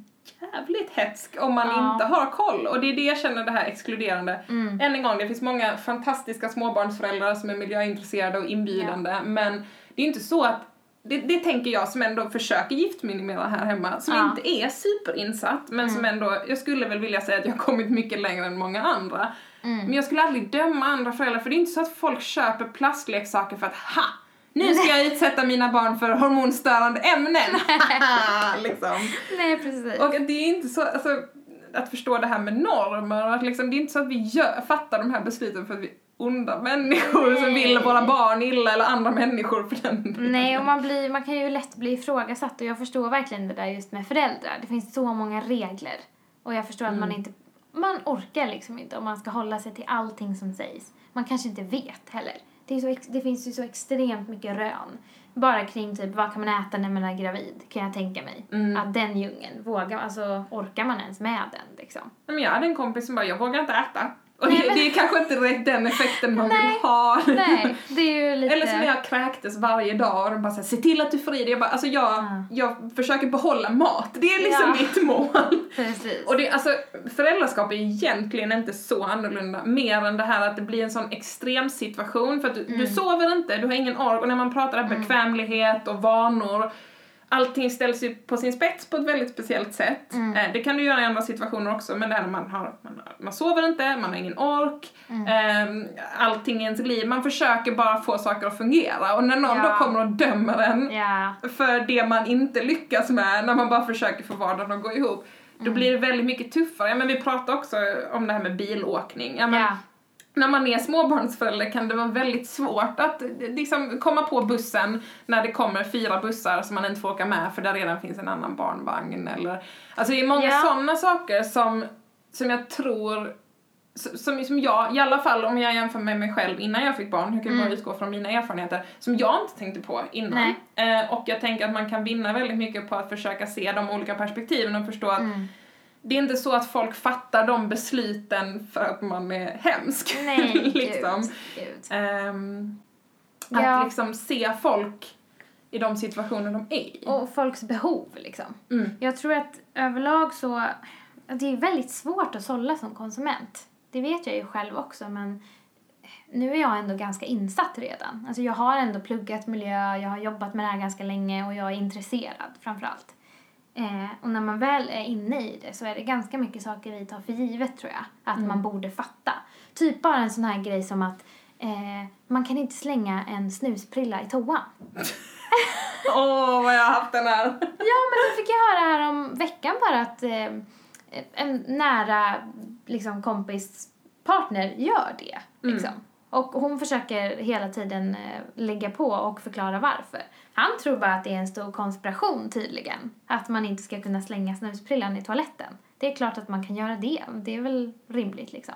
jävligt hetsk om man Ja. inte har koll. Och det är det jag känner det här exkluderande. Mm. Än en gång, det finns många fantastiska småbarnsföräldrar som är miljöintresserade och inbjudande men det är inte så att det, det tänker jag som ändå försöker giftminimera här hemma, som Ja. inte är superinsatt men som ändå, jag skulle väl vilja säga att jag har kommit mycket längre än många andra. Men jag skulle aldrig döma andra föräldrar för det är inte så att folk köper plastleksaker för att ha! Nu ska jag utsätta mina barn för hormonstörande ämnen! [LAUGHS] [LAUGHS] liksom. Nej, precis. Och det är inte så, alltså, att förstå det här med normer och att liksom, det är inte så att vi gör, fattar de här besluten för att vi onda människor som Nej. vill våra barn illa eller andra människor för den. Nej, och man, blir, man kan ju lätt bli ifrågasatt och jag förstår verkligen det där just med föräldrar. Det finns så många regler och jag förstår att man inte, man orkar liksom inte om man ska hålla sig till allting som sägs. Man kanske inte vet heller. Det, så, det finns ju så extremt mycket rön. Bara kring typ vad kan man äta när man är gravid, kan jag tänka mig. Att den djungeln, vågar, alltså orkar man ens med den liksom? Men jag hade en kompis som bara, jag vågar inte äta. Och Nej, det, men- det är kanske inte direkt den effekten man Nej. vill ha. Nej, det är ju [LAUGHS] lite... Eller som när jag kräktes varje dag och de bara såhär, se till att du får i dig. Jag bara, alltså jag, Ja. jag försöker behålla mat. Det är liksom Ja. mitt mål. [LAUGHS] Precis. Och det, alltså, föräldraskap är egentligen inte så annorlunda, mer än det här att det blir en sån extrem situation för att du, Mm. du sover inte, du har ingen ork och när man pratar bekvämlighet och vanor, allting ställs ju på sin spets på ett väldigt speciellt sätt. Mm. Eh, det kan du göra i andra situationer också, men det här man, har, man, man sover inte, man har ingen ork, Mm. eh, allting i ens liv, man försöker bara få saker att fungera och när någon Ja. då kommer och dömer en Ja. för det man inte lyckas med när man bara försöker få vardagen att gå ihop. Då Mm. blir det väldigt mycket tuffare. Ja, men vi pratade också om det här med bilåkning. Ja, men Ja. När man är småbarnsförälder kan det vara väldigt svårt att liksom, komma på bussen när det kommer fyra bussar som man inte får åka med för där redan finns en annan barnvagn. Eller, alltså det är många Ja. sådana saker som, som jag tror som, som jag, i alla fall om jag jämför med mig själv innan jag fick barn, jag kan bara utgå från mina erfarenheter, som jag inte tänkte på innan. Eh, och jag tänker att man kan vinna väldigt mycket på att försöka se de olika perspektiven och förstå att Mm. Det är inte så att folk fattar de besluten för att man är hemsk. [LAUGHS] Nej, liksom. gud. gud. Ehm, Ja. Att liksom se folk i de situationer de är i. Och folks behov liksom. Mm. Jag tror att överlag så, det är väldigt svårt att sålla som konsument. Det vet jag ju själv också men nu är jag ändå ganska insatt redan. Alltså jag har ändå pluggat miljö, jag har jobbat med det här ganska länge och jag är intresserad framförallt. Eh, och när man väl är inne i det så är det ganska mycket saker vi tar för givet tror jag. Att man borde fatta. Typ bara en sån här grej som att eh, man kan inte slänga en snusprilla i toan. [LAUGHS] Åh, vad jag har haft den här. [LAUGHS] Ja, men det fick jag höra här om veckan bara att eh, en nära liksom, kompis partner gör det. Liksom. Och hon försöker hela tiden eh, lägga på och förklara varför. Han tror bara att det är en stor konspiration tydligen. Att man inte ska kunna slänga snusprillan i toaletten. Det är klart att man kan göra det. Det är väl rimligt liksom.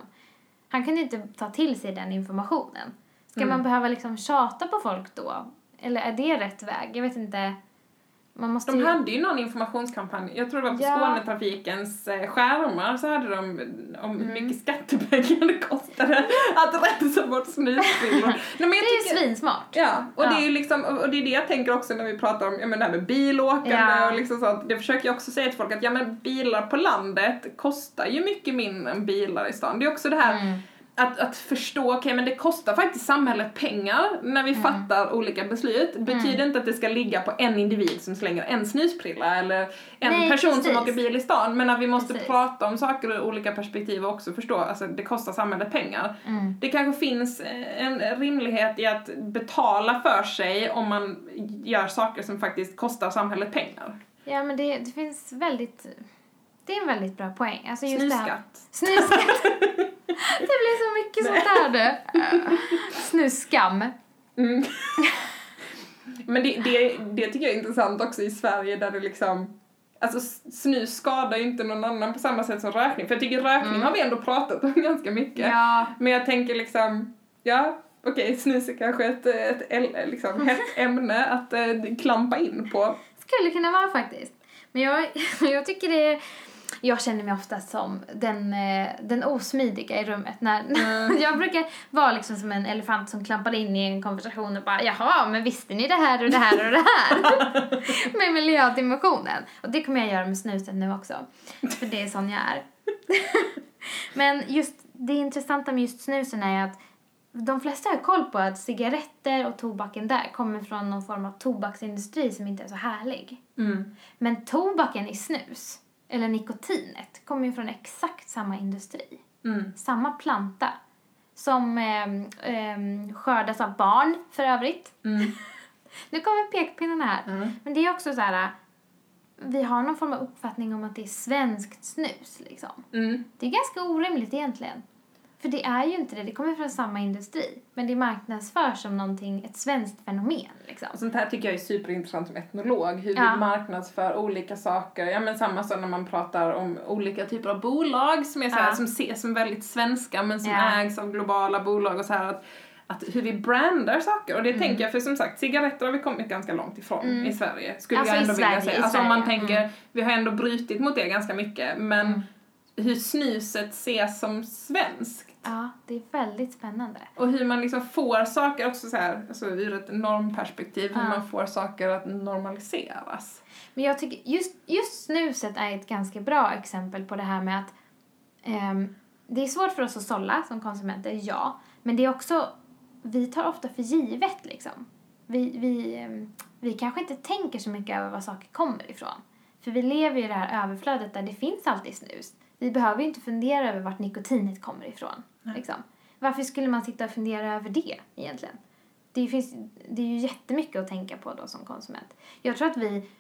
Han kunde inte ta till sig den informationen. Ska man behöva liksom tjata på folk då? Eller är det rätt väg? Jag vet inte. Man måste De ju... hade ju någon informationskampanj, jag tror det var på Ja. Skånetrafikens eh, skärmar så hade de om Mm. hur mycket skattepengar det [LAUGHS] kostade att rensa bort [LAUGHS] jag Det är ju tycker- svinsmart. Ja, och Ja. det är ju liksom, och det är det jag tänker också när vi pratar om ja, men det här med bilåkande Ja. och liksom sånt. Det försöker jag också säga till folk att ja men bilar på landet kostar ju mycket mindre än bilar i stan. Det är också det här, Mm. Att, att förstå, okej okay, men det kostar faktiskt samhället pengar när vi mm. fattar olika beslut. Det betyder mm. inte att det ska ligga på en individ som slänger en snusprilla eller en Nej, person precis. som åker bil i stan. Men att vi måste precis. prata om saker ur olika perspektiv och också förstå, alltså det kostar samhället pengar. Mm. Det kanske finns en rimlighet i att betala för sig om man gör saker som faktiskt kostar samhället pengar. Ja men det, det finns väldigt det är en väldigt bra poäng. Alltså just Snusskatt. Snusskatt. [LAUGHS] det blir så mycket sånt där du. Snusskam. Mm. [LAUGHS] Men det, det, det tycker jag är intressant också i Sverige där det liksom Alltså snus skadar ju inte någon annan på samma sätt som rökning. För jag tycker rökning mm. har vi ändå pratat om [LAUGHS] ganska mycket. Ja. Men jag tänker liksom, ja okej okay, snus är kanske ett, ett, ett liksom, hett ämne att uh, klampa in på. Skulle kunna vara faktiskt. Men jag, jag tycker det är jag känner mig ofta som den, eh, den osmidiga i rummet. När, mm. [LAUGHS] jag brukar vara liksom som en elefant som klampar in i en konversation och bara jaha, men visste ni det här och det här och det här? [LAUGHS] med miljödimensionen. Och det kommer jag göra med snuset nu också. För det är sån jag är. [LAUGHS] men just det intressanta med just snusen är att de flesta har koll på att cigaretter och tobaken där kommer från någon form av tobaksindustri som inte är så härlig. Mm. Men tobaken i snus eller nikotinet, kommer ju från exakt samma industri. Mm. Samma planta. Som eh, eh, skördas av barn, för övrigt. Mm. [LAUGHS] nu kommer pekpinnarna här. Mm. Men det är också så här... Vi har någon form av uppfattning om att det är svenskt snus, liksom. Mm. Det är ganska orimligt egentligen. För det är ju inte det, det kommer från samma industri. Men det marknadsförs som någonting, ett svenskt fenomen. Liksom. Och sånt här tycker jag är superintressant som etnolog, hur ja. vi marknadsför olika saker. Ja men samma sak när man pratar om olika typer av bolag som är så här, ja. som ses som väldigt svenska men som ja. ägs av globala bolag och så här att att hur vi brandar saker och det mm. tänker jag för som sagt cigaretter har vi kommit ganska långt ifrån mm. i Sverige skulle alltså jag ändå vilja säga. Alltså om man tänker, mm. vi har ändå brutit mot det ganska mycket men mm. Hur snuset ses som svenskt Ja, det är väldigt spännande. Och hur man liksom får saker också så här, alltså ur ett normperspektiv, hur ja. man får saker att normaliseras. Men jag tycker just, just snuset är ett ganska bra exempel på det här med att um, det är svårt för oss att sålla som konsumenter, ja. Men det är också, vi tar ofta för givet liksom. Vi, vi, um, vi kanske inte tänker så mycket över var saker kommer ifrån. För vi lever i det här överflödet där det finns alltid snus. Vi behöver ju inte fundera över vart nikotinet kommer ifrån. Liksom. Varför skulle man sitta och fundera över det egentligen? Det, finns, det är ju jättemycket att tänka på då som konsument. Jag tror att vi,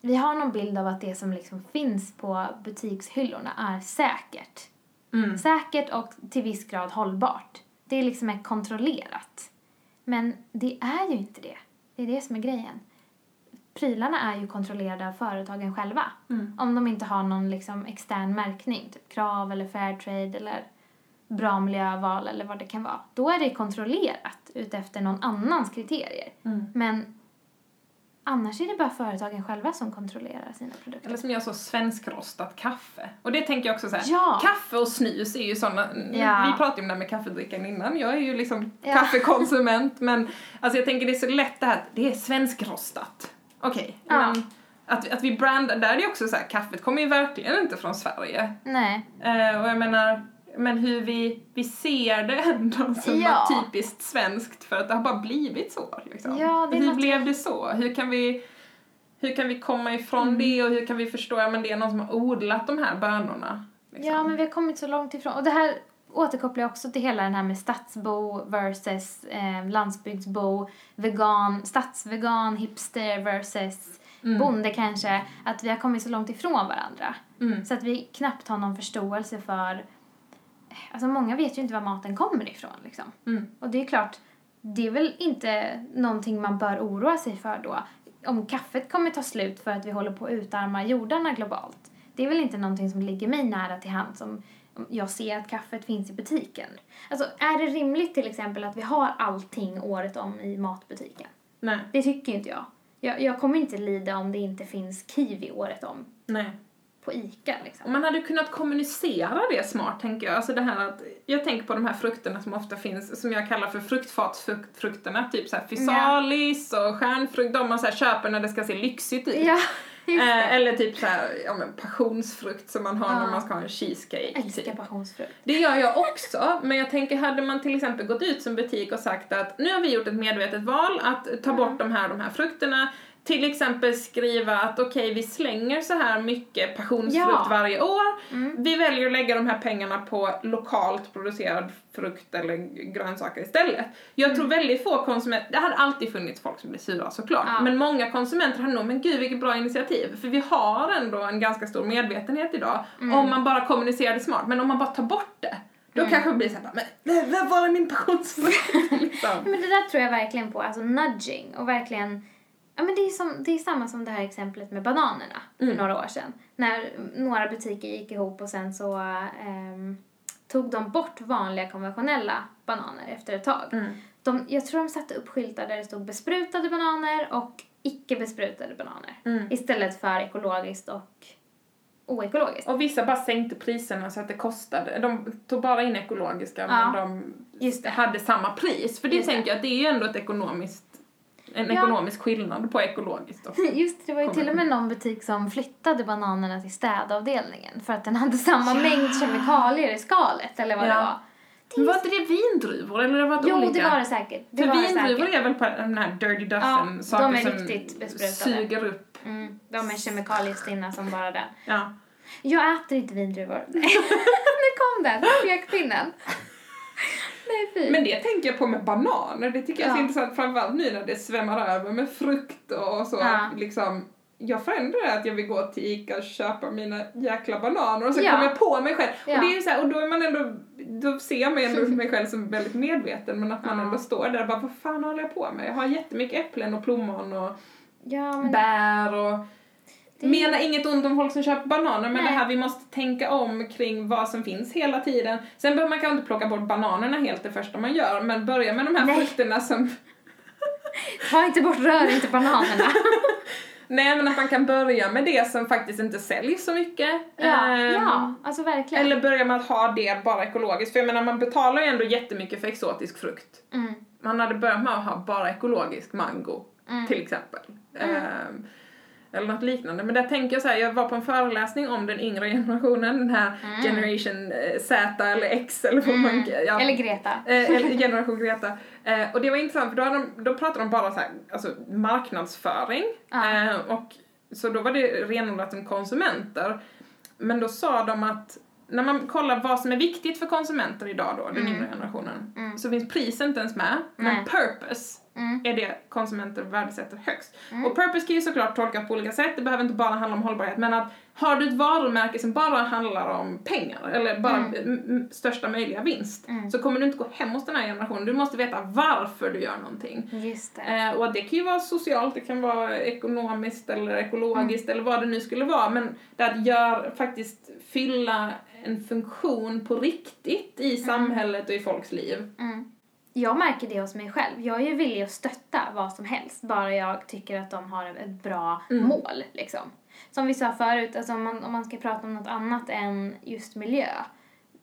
vi har någon bild av att det som liksom finns på butikshyllorna är säkert. Mm. Säkert och till viss grad hållbart. Det liksom är kontrollerat. Men det är ju inte det. Det är det som är grejen. Prylarna är ju kontrollerade av företagen själva. Mm. Om de inte har någon liksom extern märkning, typ krav eller fairtrade eller bra miljöval eller vad det kan vara. Då är det kontrollerat utefter någon annans kriterier. Mm. Men annars är det bara företagen själva som kontrollerar sina produkter. Eller som gör så svenskrostat kaffe. Och det tänker jag också så här, ja. kaffe och snus är ju såna, ja. vi pratade ju om det här med kaffedrickan innan, jag är ju liksom ja. kaffekonsument men alltså jag tänker det är så lätt det här, det är svenskrostat. Okej, okay, ja. men att, att vi brandar, där är det också så här, kaffet kommer ju verkligen inte från Sverige. Nej. Uh, och jag menar, men hur vi, vi ser det ändå [LAUGHS] som ja. typiskt svenskt för att det har bara blivit så. Liksom. Ja, hur blev det så? Hur kan vi, hur kan vi komma ifrån mm. det och hur kan vi förstå att ja, det är någon som har odlat de här bönorna? Liksom. Ja, men vi har kommit så långt ifrån. Och det här återkopplar jag också till hela den här med stadsbo versus eh, landsbygdsbo, vegan, stadsvegan, hipster versus mm. bonde kanske. Att vi har kommit så långt ifrån varandra. Mm. Så att vi knappt har någon förståelse för alltså många vet ju inte var maten kommer ifrån liksom. Mm. Och det är klart, det är väl inte någonting man bör oroa sig för då. Om kaffet kommer ta slut för att vi håller på att utarma jordarna globalt. Det är väl inte någonting som ligger mig nära till hands om jag ser att kaffet finns i butiken. Alltså, är det rimligt till exempel att vi har allting året om i matbutiken? Nej. Det tycker inte jag. Jag, jag kommer inte lida om det inte finns kiwi året om. Nej på ICA. Liksom. man hade kunnat kommunicera det smart, tänker jag. Alltså det här att, jag tänker på de här frukterna som ofta finns, som jag kallar för fruktfatsfrukterna, typ såhär fysalis ja. och stjärnfrukt, de man så köper när det ska se lyxigt ut. Ja. [LAUGHS] Eh, eller typ så här, ja men passionsfrukt som man har Ja. när man ska ha en cheesecake. Jag älskar Typ. passionsfrukt. Det gör jag också, men jag tänker hade man till exempel gått ut som butik och sagt att nu har vi gjort ett medvetet val att ta Mm. bort de här, de här frukterna. Till exempel skriva att okej, vi slänger så här mycket passionsfrukt Ja. varje år. Mm. Vi väljer att lägga de här pengarna på lokalt producerad frukt eller grönsaker istället. Jag Mm. tror väldigt få konsumenter, det hade alltid funnits folk som blir sura såklart, Ja. men många konsumenter har nog, men gud vilket bra initiativ. För vi har ändå en ganska stor medvetenhet idag Mm. om man bara kommunicerar det smart. Men om man bara tar bort det, då Mm. kanske det blir såhär, men var är min passionsfrukt? [LAUGHS] liksom. Men det där tror jag verkligen på, alltså nudging och verkligen Ja men det är, som, det är samma som det här exemplet med bananerna för Mm. några år sedan. När några butiker gick ihop och sen så ehm, tog de bort vanliga konventionella bananer efter ett tag. Mm. De, jag tror de satte upp skyltar där det stod besprutade bananer och icke besprutade bananer. Mm. Istället för ekologiskt och oekologiskt. Och vissa bara sänkte priserna så att det kostade. De tog bara in ekologiska men Ja, de just det. hade samma pris. För det Just det. tänker jag att det är ju ändå ett ekonomiskt, en Ja. ekonomisk skillnad på ekologiskt och [LAUGHS] Just det, det var ju till och med någon butik som flyttade bananerna till städavdelningen för att den hade samma mängd kemikalier i skalet eller vad Ja. det var. Men var inte det vindruvor eller det var det Jo, olika? det var det säkert. Det För var det vindruvor är väl på den här Dirty Dozen, Ja, saker de är som suger upp. Mm, de är kemikaliestinna som bara den. Ja. Jag äter inte vindruvor. [LAUGHS] nu kom den, pekpinnen. Nej, fy. Men det tänker jag på med bananer, det tycker jag är så Ja. intressant framförallt nu när det svämmar över med frukt och så. Ja. Liksom, jag förändrar att jag vill gå till Ica och köpa mina jäkla bananer och så Ja. kommer jag på mig själv. Ja. Och det är så här, och då är man ändå, då ser jag mig ändå [LAUGHS] mig själv som väldigt medveten men att man Ja. ändå står där och bara vad fan håller jag på med? Jag har jättemycket äpplen och plommon och ja, men bär och Det- Menar inget ont om folk som köper bananer men Nej. det här vi måste tänka om kring vad som finns hela tiden. Sen behöver man kanske inte plocka bort bananerna helt det första man gör men börja med de här Nej. frukterna som [LAUGHS] ta inte bort, rör inte bananerna. [LAUGHS] Nej men att man kan börja med det som faktiskt inte säljs så mycket. ja, Ehm, ja, alltså verkligen. Eller börja med att ha det bara ekologiskt. För jag menar man betalar ju ändå jättemycket för exotisk frukt. Mm. Man hade börjat med att ha bara ekologisk mango Mm. till exempel. Ehm, eller något liknande. Men där tänker jag så här, jag var på en föreläsning om den yngre generationen, den här Mm. generation eh, Z eller X eller vad man Mm. ja. Eller Greta. Eh, eller generation Greta. Eh, och det var intressant för då, hade de, då pratade de bara så här, alltså marknadsföring. Eh, och, så då var det renodlat som konsumenter. Men då sa de att när man kollar vad som är viktigt för konsumenter idag då, den Mm. yngre generationen, Mm. så finns priset inte ens med. Men purpose Mm. är det konsumenter värdesätter högst. Mm. Och purpose kan ju såklart tolkas på olika sätt, det behöver inte bara handla om hållbarhet, men att har du ett varumärke som bara handlar om pengar, eller bara Mm. största möjliga vinst, Mm. så kommer du inte gå hem hos den här generationen. Du måste veta varför du gör någonting. Just det. Eh, och det kan ju vara socialt, det kan vara ekonomiskt eller ekologiskt eller vad det nu skulle vara, men det att gör, faktiskt fylla en funktion på riktigt i samhället och i folks liv. Mm. Jag märker det hos mig själv. Jag är ju villig att stötta vad som helst, bara jag tycker att de har ett bra Mm. mål. Liksom. Som vi sa förut, alltså om, man, om man ska prata om något annat än just miljö.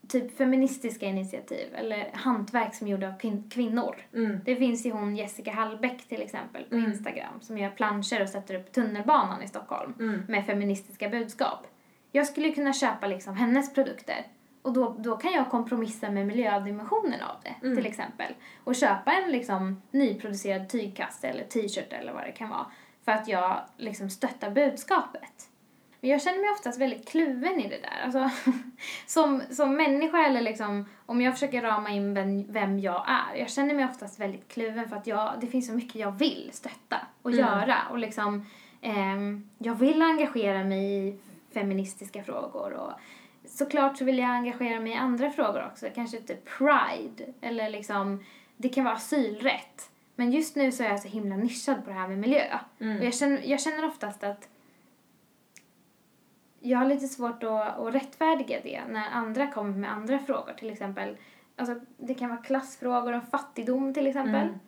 Typ feministiska initiativ eller hantverk som är gjorda av kvin- kvinnor. Mm. Det finns ju hon Jessica Hallbäck till exempel på Mm. Instagram som gör planscher och sätter upp tunnelbanan i Stockholm Mm. med feministiska budskap. Jag skulle kunna köpa liksom hennes produkter och då, då kan jag kompromissa med miljödimensionen av det Mm. till exempel. Och köpa en liksom nyproducerad tygkasse eller t-shirt eller vad det kan vara för att jag liksom stöttar budskapet. Men jag känner mig oftast väldigt kluven i det där. Alltså, [LAUGHS] som, som människa eller liksom, om jag försöker rama in vem, vem jag är. Jag känner mig oftast väldigt kluven för att jag, det finns så mycket jag vill stötta och Mm. göra. Och liksom, ehm, jag vill engagera mig i feministiska frågor och såklart så vill jag engagera mig i andra frågor också. Kanske typ pride eller liksom, det kan vara asylrätt. Men just nu så är jag så himla nischad på det här med miljö. Mm. Och jag känner, jag känner oftast att jag har lite svårt att, att rättfärdiga det när andra kommer med andra frågor. Till exempel, alltså, det kan vara klassfrågor om fattigdom till exempel. Mm.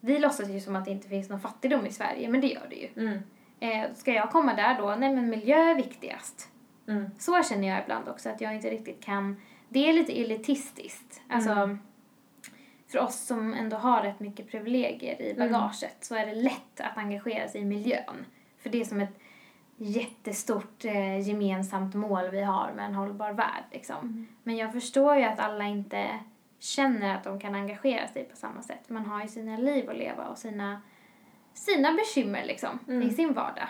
Vi låtsas ju som att det inte finns någon fattigdom i Sverige, men det gör det ju. Mm. Eh, ska jag komma där då? Nej, men miljö är viktigast. Mm. Så känner jag ibland också, att jag inte riktigt kan... Det är lite elitistiskt. Alltså, Mm. för oss som ändå har rätt mycket privilegier i Mm. bagaget så är det lätt att engagera sig i miljön. För det är som ett jättestort eh, gemensamt mål vi har med en hållbar värld. Liksom. Men jag förstår ju att alla inte känner att de kan engagera sig på samma sätt. Man har ju sina liv att leva och sina, sina bekymmer liksom, i sin vardag.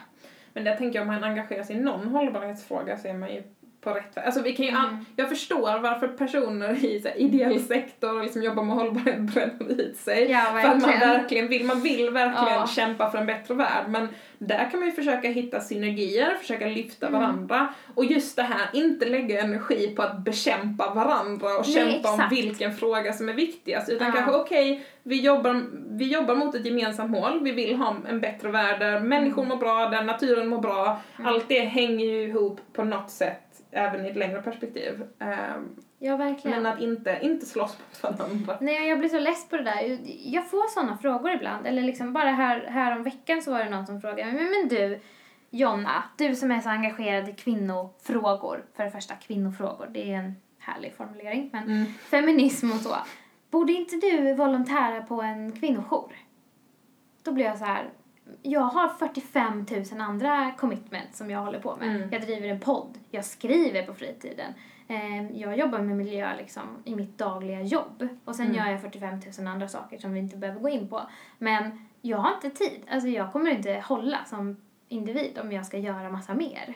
Men där tänker jag om man engagerar sig i någon hållbarhetsfråga så är man ju på rätt väg. Alltså vi kan ju Mm. jag förstår varför personer i så här, ideell sektor och liksom jobbar med hållbarhet bränner ut sig. Ja, För att man verkligen. vill, man vill verkligen Ja. kämpa för en bättre värld. Men där kan man ju försöka hitta synergier, försöka lyfta Mm. varandra. Och just det här, inte lägga energi på att bekämpa varandra och Nej, kämpa om exakt. vilken fråga som är viktigast. Utan Ja. kanske, okej, vi, jobbar, vi jobbar mot ett gemensamt mål. Vi vill ha en bättre värld där människor mår bra, där naturen mår bra. Mm. Allt det hänger ju ihop på något sätt, även i ett längre perspektiv. Ehm, Ja, verkligen. men att inte, inte slåss mot varandra. Nej, jag blir så less på det där. Jag får såna frågor ibland. Eller liksom bara här, här om veckan så var det någon som frågade men, men du, Jonna, du som är så engagerad i kvinnofrågor. För det första, kvinnofrågor, det är en härlig formulering. Men Mm. feminism och så. Borde inte du volontära på en kvinnojour? Då blir jag så här. Jag har 45 000 andra commitments som jag håller på med. Mm. Jag driver en podd, jag skriver på fritiden. Eh, Jag jobbar med miljö liksom i mitt dagliga jobb. Och sen Mm. gör jag 45 000 andra saker som vi inte behöver gå in på. Men jag har inte tid. Alltså jag kommer inte hålla som individ om jag ska göra massa mer.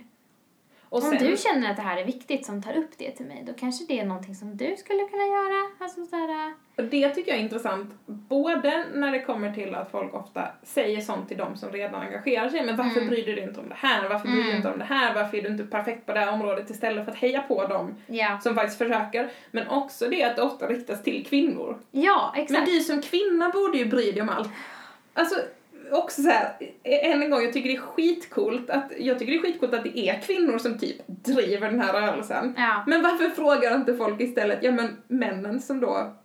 Och Om sen, du känner att det här är viktigt som tar upp det till mig, då kanske det är någonting som du skulle kunna göra. Alltså sådär, Och det tycker jag är intressant, både när det kommer till att folk ofta säger sånt till dem som redan engagerar sig, men varför Mm. bryr du dig inte om det här? Varför bryr du dig Mm. inte om det här? Varför är du inte perfekt på det här området? Istället för att heja på dem ja. som faktiskt försöker. Men också det att det ofta riktas till kvinnor. Ja, Men exakt. du som kvinna borde ju bry dig om allt. Alltså, också så här, än en gång, jag tycker det är skitcoolt att, jag tycker det är skitcoolt att det är kvinnor som typ driver den här rörelsen. Ja. Men varför frågar inte folk istället, ja men männen som då,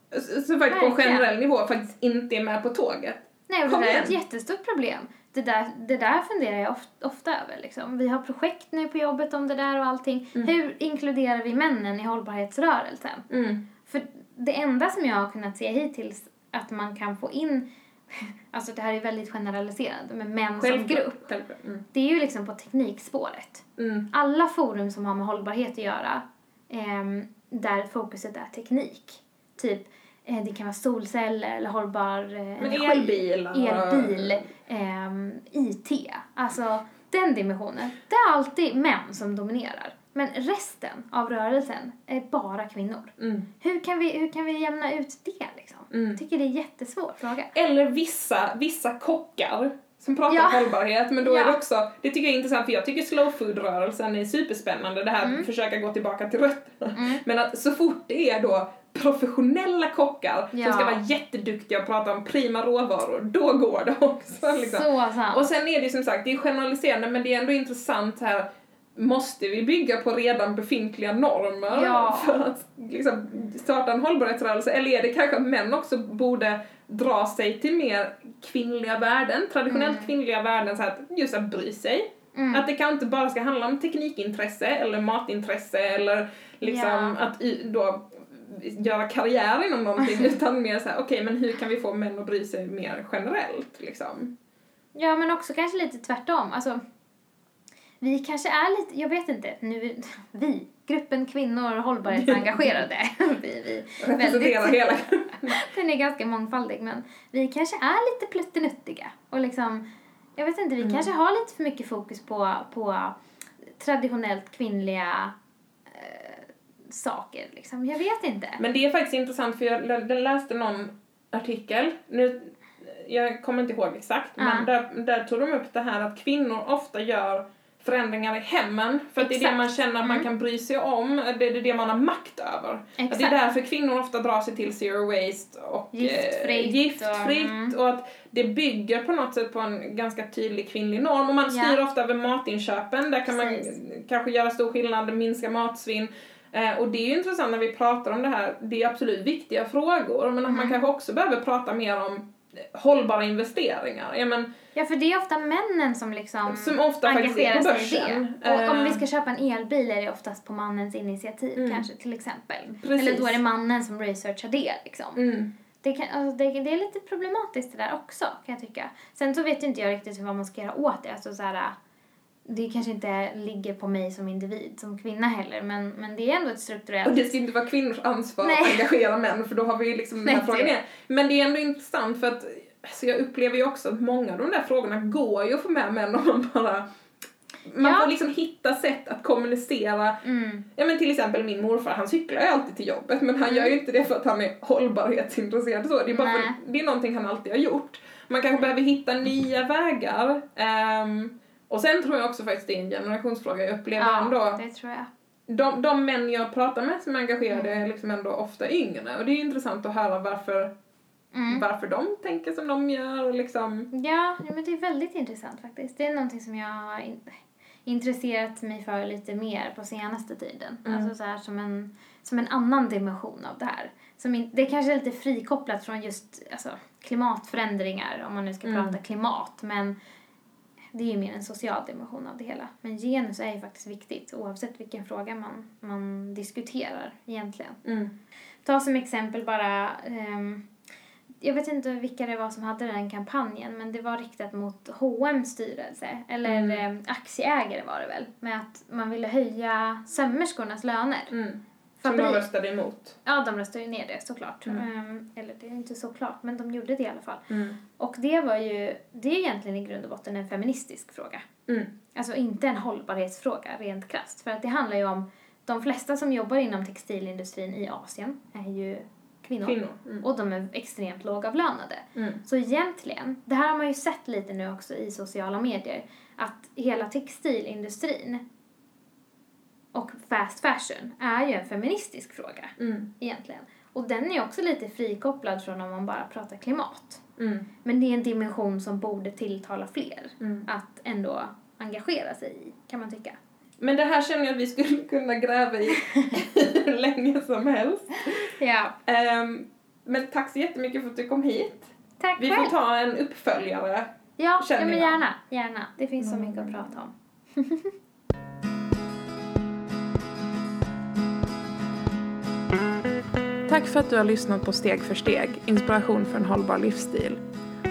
som faktiskt på generell nivå faktiskt inte är med på tåget. Nej, och det Kom där är ett jättestort problem. Det där, det där funderar jag ofta, ofta över. Liksom. Vi har projekt nu på jobbet om det där och allting. Mm. Hur inkluderar vi männen i hållbarhetsrörelsen? Mm. För det enda som jag har kunnat se hittills att man kan få in, [LAUGHS] alltså det här är väldigt generaliserande, men män som grupp. Självklart. Mm. Det är ju liksom på teknikspåret. Mm. Alla forum som har med hållbarhet att göra, ehm, där fokuset är teknik. Typ, eh, det kan vara solceller eller hållbar eh, Men och- Elbil, ehm, IT. Alltså den dimensionen. Det är alltid män som dominerar. Men resten av rörelsen är bara kvinnor. Mm. Hur kan vi, hur kan vi jämna ut det liksom? Mm. Jag tycker det är en jättesvår fråga. Eller vissa, vissa kockar som pratar Ja. hållbarhet, men då är Ja. det också, det tycker jag är intressant för jag tycker slow food-rörelsen är superspännande, det här att försöka gå tillbaka till rötterna. Mm. Men att så fort det är då professionella kockar Ja. som ska vara jätteduktiga och prata om prima råvaror, då går det också. Liksom. Så sant. Och sen är det ju som sagt, det är generaliserande men det är ändå intressant här Måste vi bygga på redan befintliga normer Ja. för att liksom, starta en hållbarhetsrörelse? Eller är det kanske att män också borde dra sig till mer kvinnliga värden, traditionellt kvinnliga värden, så att just att bry sig. Mm. Att det kan inte bara ska handla om teknikintresse eller matintresse eller liksom Ja. att då göra karriär inom någonting [LAUGHS] utan mer så här: okej men hur kan vi få män att bry sig mer generellt liksom? Ja, men också kanske lite tvärtom. Alltså, vi kanske är lite, jag vet inte, nu, vi, gruppen kvinnor hållbarhetsengagerade, [LAUGHS] vi, vi, Representera hela [LAUGHS] den är ganska mångfaldig, men vi kanske är lite pluttenuttiga och liksom, jag vet inte, vi Mm. kanske har lite för mycket fokus på, på traditionellt kvinnliga eh, saker liksom, jag vet inte. Men det är faktiskt intressant för jag lä- jag läste någon artikel, nu, jag kommer inte ihåg exakt, men Ja. där, där tog de upp det här att kvinnor ofta gör förändringar i hemmen för att det är det man känner att man Mm. kan bry sig om, det är det man har makt över. Att det är därför kvinnor ofta drar sig till zero waste och Giftfritt eh, giftfritt och- mm. och att det bygger på något sätt på en ganska tydlig kvinnlig norm och man styr ofta över matinköpen, där kan Precis. man kanske göra stor skillnad, minska matsvinn Eh, och det är ju intressant när vi pratar om det här, det är absolut viktiga frågor, men att man Mm. kanske också behöver prata mer om hållbara investeringar. Ja, men, Ja, för det är ofta männen som liksom Som ofta engagerar sig i det. Och om Eh. vi ska köpa en elbil är det oftast på mannens initiativ Mm. kanske, till exempel. Precis. Eller då är det mannen som researchar det liksom. mm. Det, kan, alltså, det, det är lite problematiskt det där också, kan jag tycka. Sen så vet ju inte jag riktigt vad man ska göra åt det. Alltså så här, det kanske inte ligger på mig som individ, som kvinna heller, men, men det är ändå ett strukturellt... Och det ska inte vara kvinnors ansvar Nej. att engagera män för då har vi ju liksom den här frågan det- igen. Men det är ändå intressant för att så jag upplever ju också att många av de där frågorna går ju att få med män om man bara man Ja. får liksom hitta sätt att kommunicera. Mm. Ja men till exempel min morfar, han cyklar ju alltid till jobbet men han Mm. gör ju inte det för att han är hållbarhetsintresserad så. Det är bara för det är någonting han alltid har gjort. Man kanske behöver hitta nya vägar. Ehm, och sen tror jag också faktiskt det är en generationsfråga. Jag upplever Ja, ändå det tror jag. de, de män jag pratar med som är engagerade Mm. är liksom ändå ofta yngre och det är intressant att höra varför, Mm. varför de tänker som de gör och liksom Ja, men det är väldigt intressant faktiskt. Det är någonting som jag har in, intresserat mig för lite mer på senaste tiden. Mm. Alltså så här som en, som en annan dimension av det här. Som in, det är kanske är lite frikopplat från just alltså, klimatförändringar, om man nu ska Mm. prata klimat, men det är ju mer en social dimension av det hela. Men genus är ju faktiskt viktigt oavsett vilken fråga man, man diskuterar egentligen. Ta som exempel bara, ehm, jag vet inte vilka det var som hade den kampanjen, men det var riktat mot H&M styrelse, eller Mm. ehm, aktieägare var det väl, med att man ville höja sömmerskornas löner. mm. Som de röstade emot. Ja, de röstade ju ner det såklart. Mm. Ehm, eller det är inte såklart, men de gjorde det i alla fall. Mm. Och det var ju, det är egentligen i grund och botten en feministisk fråga. Mm. Alltså inte en hållbarhetsfråga rent krasst. För att det handlar ju om, de flesta som jobbar inom textilindustrin i Asien är ju kvinnor. Kvinnor. Mm. Och de är extremt lågavlönade. Mm. Så egentligen, det här har man ju sett lite nu också i sociala medier, att hela textilindustrin och fast fashion är ju en feministisk fråga Mm. egentligen. Och den är också lite frikopplad från om man bara pratar klimat. Mm. Men det är en dimension som borde tilltala fler Mm. att ändå engagera sig i, kan man tycka. Men det här känner jag att vi skulle [LAUGHS] kunna gräva i hur [LAUGHS] länge som helst. Ja. Ehm, men tack så jättemycket för att du kom hit. Tack Vi själv. får ta en uppföljare. Ja, ja, men gärna, gärna. Det finns så mycket att prata om. [LAUGHS] Tack för att du har lyssnat på Steg för steg, inspiration för en hållbar livsstil.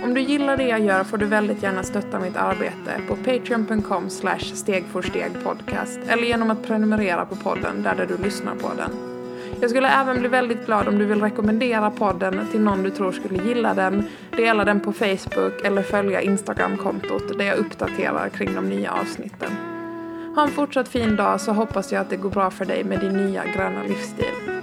Om du gillar det jag gör får du väldigt gärna stötta mitt arbete på patreon.com stegforstegpodcast eller genom att prenumerera på podden där, där du lyssnar på den. Jag skulle även bli väldigt glad om du vill rekommendera podden till någon du tror skulle gilla den, dela den på Facebook eller följa Instagram-kontot där jag uppdaterar kring de nya avsnitten. Ha en fortsatt fin dag så hoppas jag att det går bra för dig med din nya gröna livsstil.